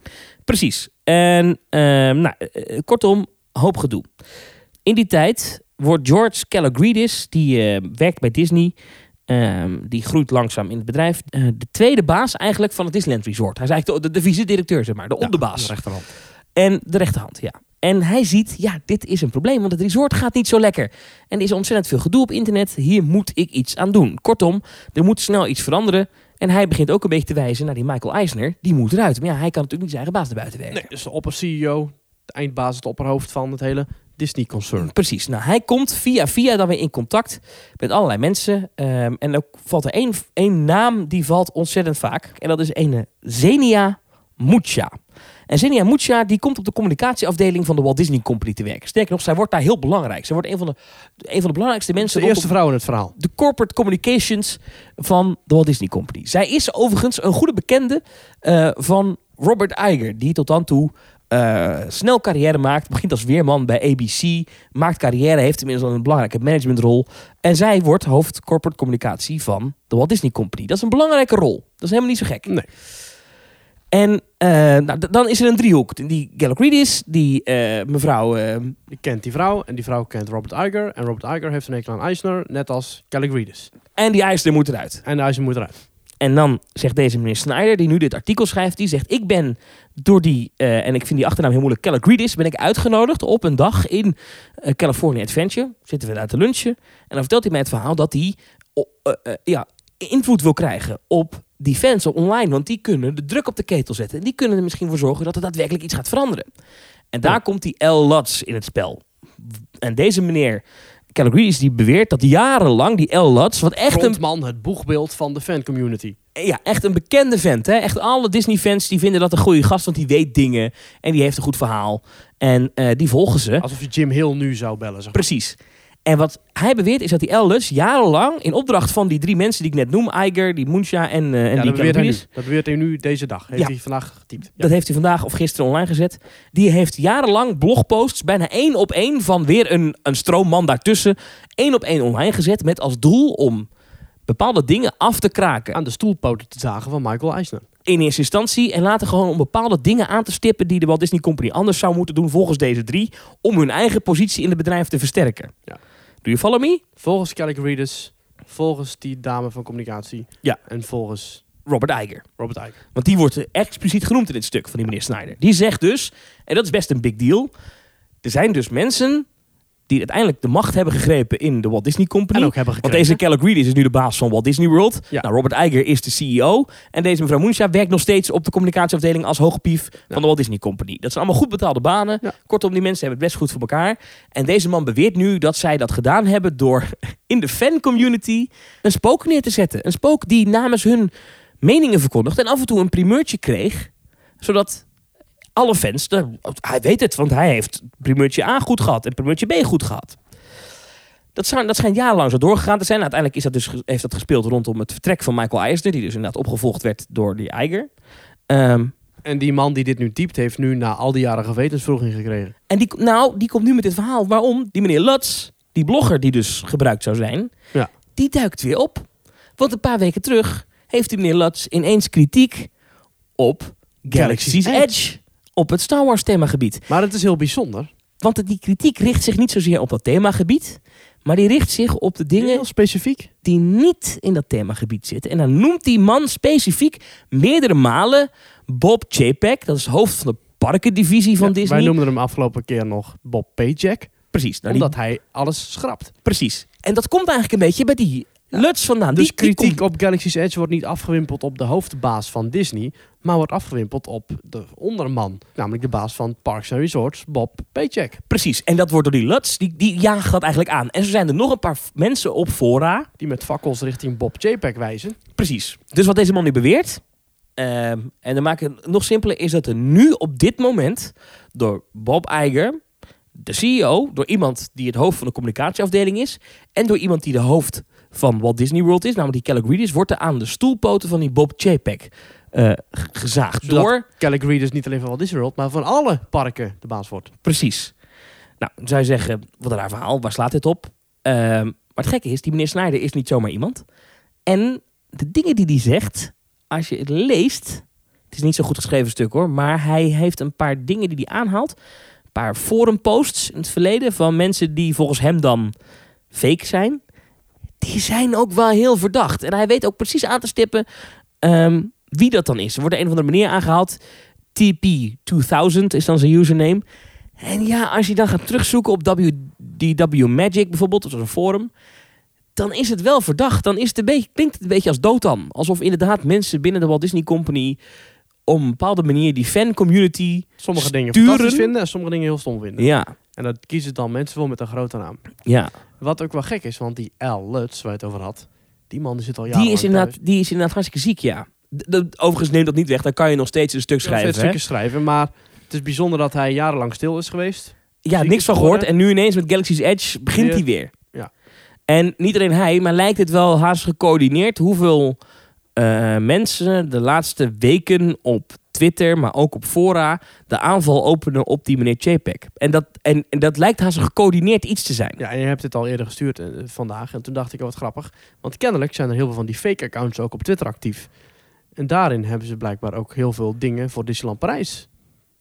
Precies. En ehm, nou, eh, kortom, hoop gedoe. In die tijd wordt George Calogridis, die eh, werkt bij Disney, ehm, die groeit langzaam in het bedrijf, eh, de tweede baas eigenlijk van het Disneyland Resort. Hij is eigenlijk de, de, de vice-directeur, zeg maar, de onderbaas. de rechterhand. En de rechterhand, ja. En hij ziet, ja, dit is een probleem, want het resort gaat niet zo lekker. En er is ontzettend veel gedoe op internet. Hier moet ik iets aan doen. Kortom, er moet snel iets veranderen. En hij begint ook een beetje te wijzen naar die Michael Eisner. Die moet eruit. Maar ja, hij kan natuurlijk niet zijn eigen baas naar buiten werken. Nee, dus de opper-CEO, de eindbaas, het opperhoofd van het hele Disney-concern. Precies. Nou, hij komt via via dan weer in contact met allerlei mensen. Ehm, en ook valt er één, één naam die valt ontzettend vaak. En dat is een Zenia Mucha. En Zenia Mucha die komt op de communicatieafdeling van de Walt Disney Company te werken. Sterker nog, zij wordt daar heel belangrijk. Zij wordt een van de, een van de belangrijkste De mensen eerste rondom vrouw in het verhaal. de corporate communications van de Walt Disney Company. Zij is overigens een goede bekende eh, van Robert Iger, die tot dan toe eh, snel carrière maakt. Begint als weerman bij ABC. Maakt carrière, heeft inmiddels al een belangrijke managementrol. En zij wordt hoofd corporate communicatie van de Walt Disney Company. Dat is een belangrijke rol. Dat is helemaal niet zo gek. Nee. En eh, nou, dan is er een driehoek. Die Gallagridis, die eh, mevrouw... Die kent die vrouw en die vrouw kent Robert Iger. En Robert Iger heeft een hekel aan Eisner, net als Caligridis. en die Eisner moet eruit. En Eisner moet eruit. En dan zegt deze meneer Snyder, die nu dit artikel schrijft, die zegt: Ik ben door die, eh, en ik vind die achternaam heel moeilijk, Calagridis, ben ik uitgenodigd op een dag in eh, California Adventure. Zitten we daar te lunchen. En dan vertelt hij mij het verhaal dat hij eh, ja, invloed wil krijgen op die fans online. Want die kunnen de druk op de ketel zetten. En die kunnen er misschien voor zorgen dat er daadwerkelijk iets gaat veranderen. En daar Ja. komt die L. Lutz in het spel. En deze meneer Calagridis die beweert dat jarenlang die L. Lutz, wat echt een het boegbeeld van de fancommunity. ja, echt een bekende vent. Hè? Echt alle Disney-fans die vinden dat een goede gast, want die weet dingen en die heeft een goed verhaal. En eh, die volgen ze. Alsof je Jim Hill nu zou bellen. Zeg maar. Precies. En wat hij beweert is dat die Ellis jarenlang in opdracht van die drie mensen die ik net noem, Iger, die Muncha en, eh en Ja, die dat beweert, hij nu. Calagridis, dat beweert hij nu deze dag. Heeft Ja. hij vandaag getypt. Ja. dat heeft hij vandaag of gisteren online gezet. Die heeft jarenlang blogposts, bijna één op één, van weer een, een stroomman daartussen, één op één online gezet met als doel om bepaalde dingen af te kraken. Aan de stoelpoten te zagen van Michael Eisner. in eerste instantie. En later gewoon om bepaalde dingen aan te stippen die de Walt Disney Company anders zou moeten doen volgens deze drie. Om hun eigen positie in het bedrijf te versterken. Ja. Do you follow me? Volgens Caligridis, volgens die dame van communicatie. Ja. En volgens Robert Iger. Robert Iger. Want die wordt expliciet genoemd in dit stuk van die meneer Snyder. Die zegt dus, en dat is best een big deal. Er zijn dus mensen die uiteindelijk de macht hebben gegrepen in de Walt Disney Company. En ook hebben Want deze Calagridis is nu de baas van Walt Disney World. Ja. Nou, Robert Iger is de CEO. En deze mevrouw Muncha werkt nog steeds op de communicatieafdeling als hoogpief van de Walt Disney Company. Dat zijn allemaal goed betaalde banen. Ja. Kortom, die mensen hebben het best goed voor elkaar. En deze man beweert nu dat zij dat gedaan hebben door in de fancommunity een spook neer te zetten. Een spook die namens hun meningen verkondigt en af en toe een primeurtje kreeg. Zodat alle fans, de- hij weet het, want hij heeft primeurtje A goed gehad en primeurtje B goed gehad. Dat, zijn, dat schijnt jarenlang zo doorgegaan te zijn. Uiteindelijk is dat dus, heeft dat gespeeld rondom het vertrek van Michael Eisner, die dus inderdaad opgevolgd werd door die Iger. Ehm, En die man die dit nu typt, heeft nu na al die jaren gewetensvroeging gekregen. en die, nou, die komt nu met dit verhaal. Waarom? Die meneer Lutz, die blogger die dus gebruikt zou zijn, Ja. die duikt weer op. Want een paar weken terug heeft die meneer Lutz ineens kritiek op Galaxy's Galaxy's Edge. Op het Star Wars themagebied. Maar het is heel bijzonder. Want het- die kritiek richt zich niet zozeer op dat themagebied. Maar die richt zich op de dingen Heel specifiek. die niet in dat themagebied zitten. En dan noemt die man specifiek meerdere malen Bob Chapek. Dat is hoofd van de parkendivisie van Ja, Disney. Wij noemden hem afgelopen keer nog Bob Paycheck. Precies. Nou, die- Omdat hij alles schrapt. precies. En dat komt eigenlijk een beetje bij die Lutz vandaan. Dus Die- die kritiek komt- op Galaxy's Edge wordt niet afgewimpeld op de hoofdbaas van Disney. Maar wordt afgewimpeld op de onderman. Namelijk de baas van Parks and Resorts, Bob Paycheck. Precies. En dat wordt door die Lutz, die, die jaagt dat eigenlijk aan. En zo zijn er nog een paar mensen op fora. Die met fakkels richting Bob Chapek wijzen. Precies. Dus wat deze man nu beweert. ehm, en dan maak ik het nog simpeler. Is dat er nu op dit moment door Bob Iger, de CEO, door iemand die het hoofd van de communicatieafdeling is. En door iemand die de hoofd van Walt Disney World is, namelijk die Calagridis, wordt er aan de stoelpoten van die Bob Chapek g- gezaagd. Zodat Door Caligridis niet alleen van Walt Disney World, maar van alle parken de baas wordt. Precies. Nou, je zeggen, wat een raar verhaal, waar slaat dit op? Ehm, maar het gekke is, die meneer Snijder is niet zomaar iemand. En de dingen die hij zegt, als je het leest, het is niet zo'n goed geschreven stuk hoor, maar hij heeft een paar dingen die hij aanhaalt. Een paar forumposts in het verleden van mensen die volgens hem dan fake zijn. Die zijn ook wel heel verdacht. En hij weet ook precies aan te stippen ehm, wie dat dan is. Er wordt een of andere meneer aangehaald. TP2000 is dan zijn username. En ja, als je dan gaat terugzoeken op WDW Magic bijvoorbeeld, dat is een forum, dan is het wel verdacht. Dan is het een beetje, klinkt het een beetje als Dotan. Alsof inderdaad mensen binnen de Walt Disney Company op een bepaalde manier die fan community. Sommige dingen fantastisch vinden en sommige dingen heel stom vinden. Ja, En dat kiezen dan mensen wel met een grote naam. ja. Wat ook wel gek is, want die L. Lutz, waar je het over had, die man die zit al jaren Die is, inderdaad, die is inderdaad hartstikke ziek, ja. D- d- overigens neemt dat niet weg, dan kan je nog steeds een stuk schrijven. hè? stukjes schrijven, maar het is bijzonder dat hij jarenlang stil is geweest. Ja, ziek niks van gehoord. En nu ineens met Galaxy's Edge begint hij weer. Ja. En niet alleen hij, maar lijkt het wel haast gecoördineerd hoeveel eh, mensen de laatste weken op Twitter, maar ook op fora, de aanval openen op die meneer JPEG. En dat, en, en dat lijkt haast een gecoördineerd iets te zijn. Ja, en je hebt het al eerder gestuurd eh, vandaag. En toen dacht ik, oh, wat grappig. Want kennelijk zijn er heel veel van die fake accounts ook op Twitter actief. En daarin hebben ze blijkbaar ook heel veel dingen voor Disneyland Parijs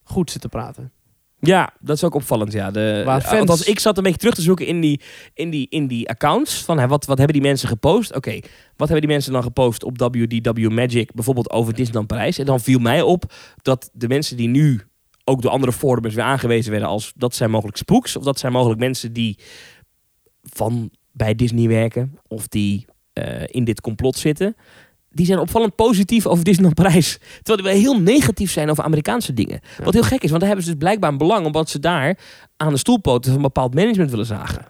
goed zitten praten. Ja, dat is ook opvallend. Ja. De, Waar fans- Althans, ik zat een beetje terug te zoeken in die, in die, in die accounts. Van, hè, wat, wat hebben die mensen gepost? Oké, wat hebben die mensen dan gepost op WDW Magic, bijvoorbeeld over Disneyland Parijs? En dan viel mij op dat de mensen die nu ook door andere forums weer aangewezen werden als dat zijn mogelijk spooks, of dat zijn mogelijk mensen die van bij Disney werken, of die eh, in dit complot zitten. Die zijn opvallend positief over Disneyland Parijs. Terwijl die wel heel negatief zijn over Amerikaanse dingen. Wat heel gek is, want daar hebben ze dus blijkbaar een belang... omdat ze daar aan de stoelpoten van een bepaald management willen zagen.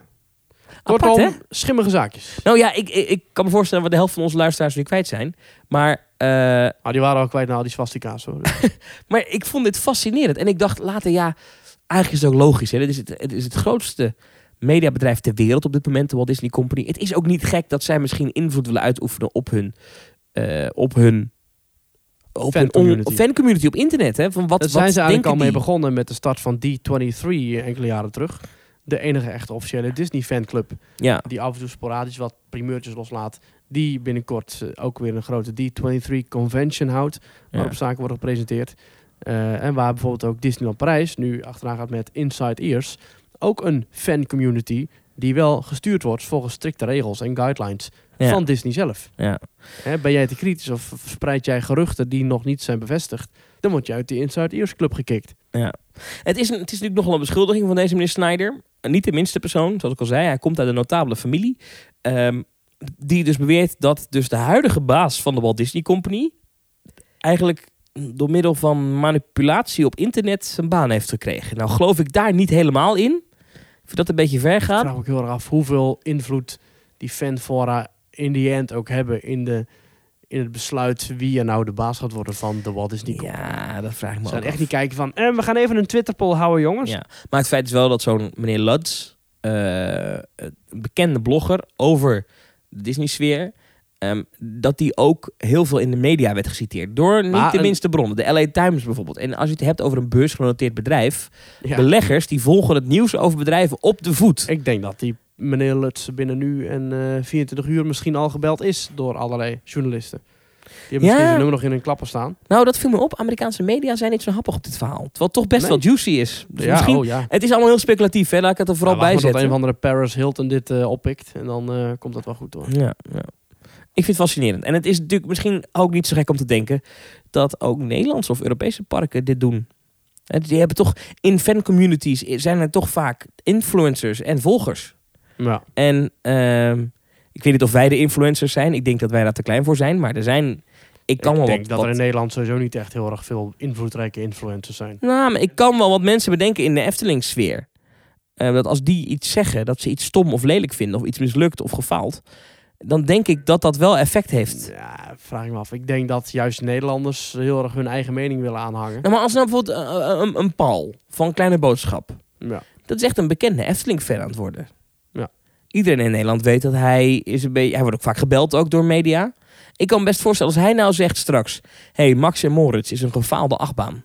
Kortom, Apart, hè? schimmige zaakjes. Nou ja, ik, ik, ik kan me voorstellen dat de helft van onze luisteraars weer kwijt zijn. Maar, eh, Maar die waren al kwijt naar al die swastika's hoor. maar ik vond dit fascinerend. En ik dacht later, ja, eigenlijk is het ook logisch. Hè? Dit is het, het is het grootste mediabedrijf ter wereld op dit moment, de Walt Disney Company. Het is ook niet gek dat zij misschien invloed willen uitoefenen op hun... eh, op hun Fancommunity. fancommunity op internet. Hè? Van wat, Daar zijn wat ze eigenlijk al mee begonnen met de start van D23 enkele jaren terug. De enige echte officiële Disney fanclub. Ja, Die af en toe sporadisch wat primeurtjes loslaat. Die binnenkort eh, ook weer een grote D23 convention houdt. Waarop ja. zaken worden gepresenteerd. Eh, en waar bijvoorbeeld ook Disneyland Parijs nu achteraan gaat met Inside Ears. Ook een fan community die wel gestuurd wordt volgens strikte regels en guidelines Ja. van Disney zelf. ja. Hè, ben jij te kritisch of verspreid jij geruchten die nog niet zijn bevestigd, dan word je uit die Inside Ears club gekikt. Ja. Het, is een, het is natuurlijk nogal een beschuldiging van deze meneer Snyder. Niet de minste persoon, zoals ik al zei. Hij komt uit een notabele familie. ehm, die dus beweert dat dus de huidige baas van de Walt Disney Company... eigenlijk door middel van manipulatie op internet zijn baan heeft gekregen. Nou geloof ik daar niet helemaal in. Ik vind dat een beetje ver Ik gaat. vraag me heel erg af hoeveel invloed die fanfora in die end ook hebben in, de, in het besluit wie er nou de baas gaat worden van de Walt Disney Company. Ja, dat vraag ik me Ze ook gaan echt niet kijken van, eh, we gaan even een Twitter-poll houden jongens. Ja. Maar het feit is wel dat zo'n meneer Luds, eh, een bekende blogger over de Disney-sfeer, ehm, dat die ook heel veel in de media werd geciteerd. Door niet Maar de een- minste bronnen. De LA Times bijvoorbeeld. En als je het hebt over een beursgenoteerd bedrijf, Ja. beleggers die volgen het nieuws over bedrijven op de voet. Ik denk dat die meneer Lutz binnen nu en eh 24 uur misschien al gebeld is door allerlei journalisten. Die hebben misschien Ja. zijn nummer nog in hun klappen staan. Nou, dat viel me op. Amerikaanse media zijn niet zo happig op dit verhaal. Het toch best Nee. wel juicy is. Dus ja, misschien, oh ja. Het is allemaal heel speculatief, hè? laat ik het er vooral bij zetten. een van de Paris Hilton dit eh, oppikt. En dan eh, komt dat wel goed door. Ja, ja. Ik vind het fascinerend. En het is natuurlijk misschien ook niet zo gek om te denken dat ook Nederlandse of Europese parken dit doen. Die hebben toch in fancommunities zijn er toch vaak influencers en volgers. Ja. En ehm, ik weet niet of wij de influencers zijn. Ik denk dat wij daar te klein voor zijn. Maar er zijn. Ik kan ik wel denk wat, dat wat- er in Nederland sowieso niet echt heel erg veel invloedrijke influencers zijn. Nou, maar ik kan wel wat mensen bedenken in de Efteling-sfeer. Eh, dat als die iets zeggen, dat ze iets stom of lelijk vinden, of iets mislukt of gefaald, dan denk ik dat dat wel effect heeft. Ja, vraag ik me af. Ik denk dat juist Nederlanders heel erg hun eigen mening willen aanhangen. Nou, maar als nou bijvoorbeeld eh, een, een Paul van Kleine Boodschap, Ja. dat is echt een bekende Efteling-fan aan het worden. Iedereen in Nederland weet dat hij is een beetje, hij wordt ook vaak gebeld ook door media. Ik kan me best voorstellen als hij nou zegt straks, hey, Max en Moritz is een gefaalde achtbaan,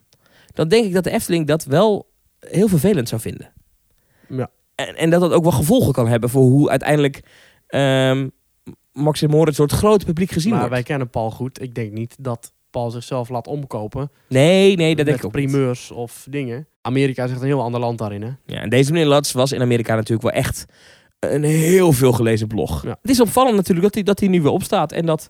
dan denk ik dat de Efteling dat wel heel vervelend zou vinden. Ja. En, en dat dat ook wel gevolgen kan hebben voor hoe uiteindelijk ehm, Max en Moritz door het grote publiek gezien Maar wordt. wij kennen Paul goed. Ik denk niet dat Paul zichzelf laat omkopen Nee, nee, dat denk ik ook niet. primeurs of dingen. Amerika is echt een heel ander land daarin, hè? Ja, en deze meneer Lats was in Amerika natuurlijk wel echt een heel veel gelezen blog. Ja. Het is opvallend natuurlijk dat hij, dat hij nu weer opstaat en dat...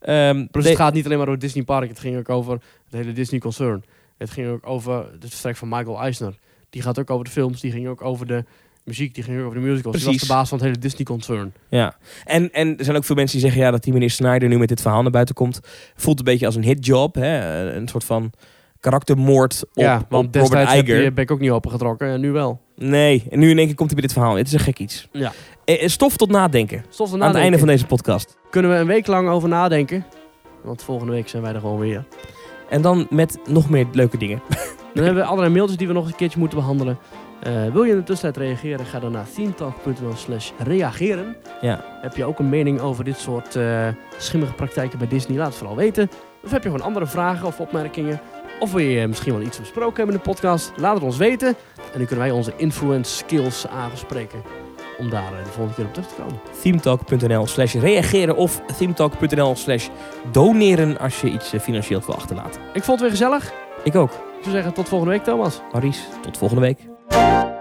ehm, Plus de- het gaat niet alleen maar over Disney Park. Het ging ook over het hele Disney concern. Het ging ook over het vertrek van Michael Eisner. Die gaat ook over de films. Die ging ook over de muziek. Die ging ook over de musicals. Die was Precies. de baas van het hele Disney concern. Ja, en, en er zijn ook veel mensen die zeggen ja, dat die meneer Snyder nu met dit verhaal naar buiten komt. Voelt een beetje als een hitjob, hè? een soort van karaktermoord op, ja, op want Robert destijds heb Iger. je, ben ik ook niet opengetrokken. En nu wel. Nee, en nu in één keer komt hij bij dit verhaal. Het is een gek iets. Ja. Eh, eh, Stof tot nadenken. Stof Aan het einde van deze podcast. Kunnen we een week lang over nadenken. Want volgende week zijn wij er gewoon weer. En dan met nog meer leuke dingen. Dan hebben we allerlei mailtjes die we nog een keertje moeten behandelen. Eh, wil je in de tussentijd reageren? Ga dan naar themetalk.nl slash reageren. Ja. Heb je ook een mening over dit soort schimmige praktijken bij Disney? Laat het vooral weten. Of heb je gewoon andere vragen of opmerkingen? Of wil je misschien wel iets besproken hebben in de podcast? Laat het ons weten. En dan kunnen wij onze influence skills aanspreken om daar eh, de volgende keer op terug te komen. themetalk.nl slash reageren of themetalk.nl slash doneren als je iets eh, financieel wil achterlaten. Ik vond het weer gezellig. Ik ook. Ik zou zeggen tot volgende week Thomas. Maurice, tot volgende week.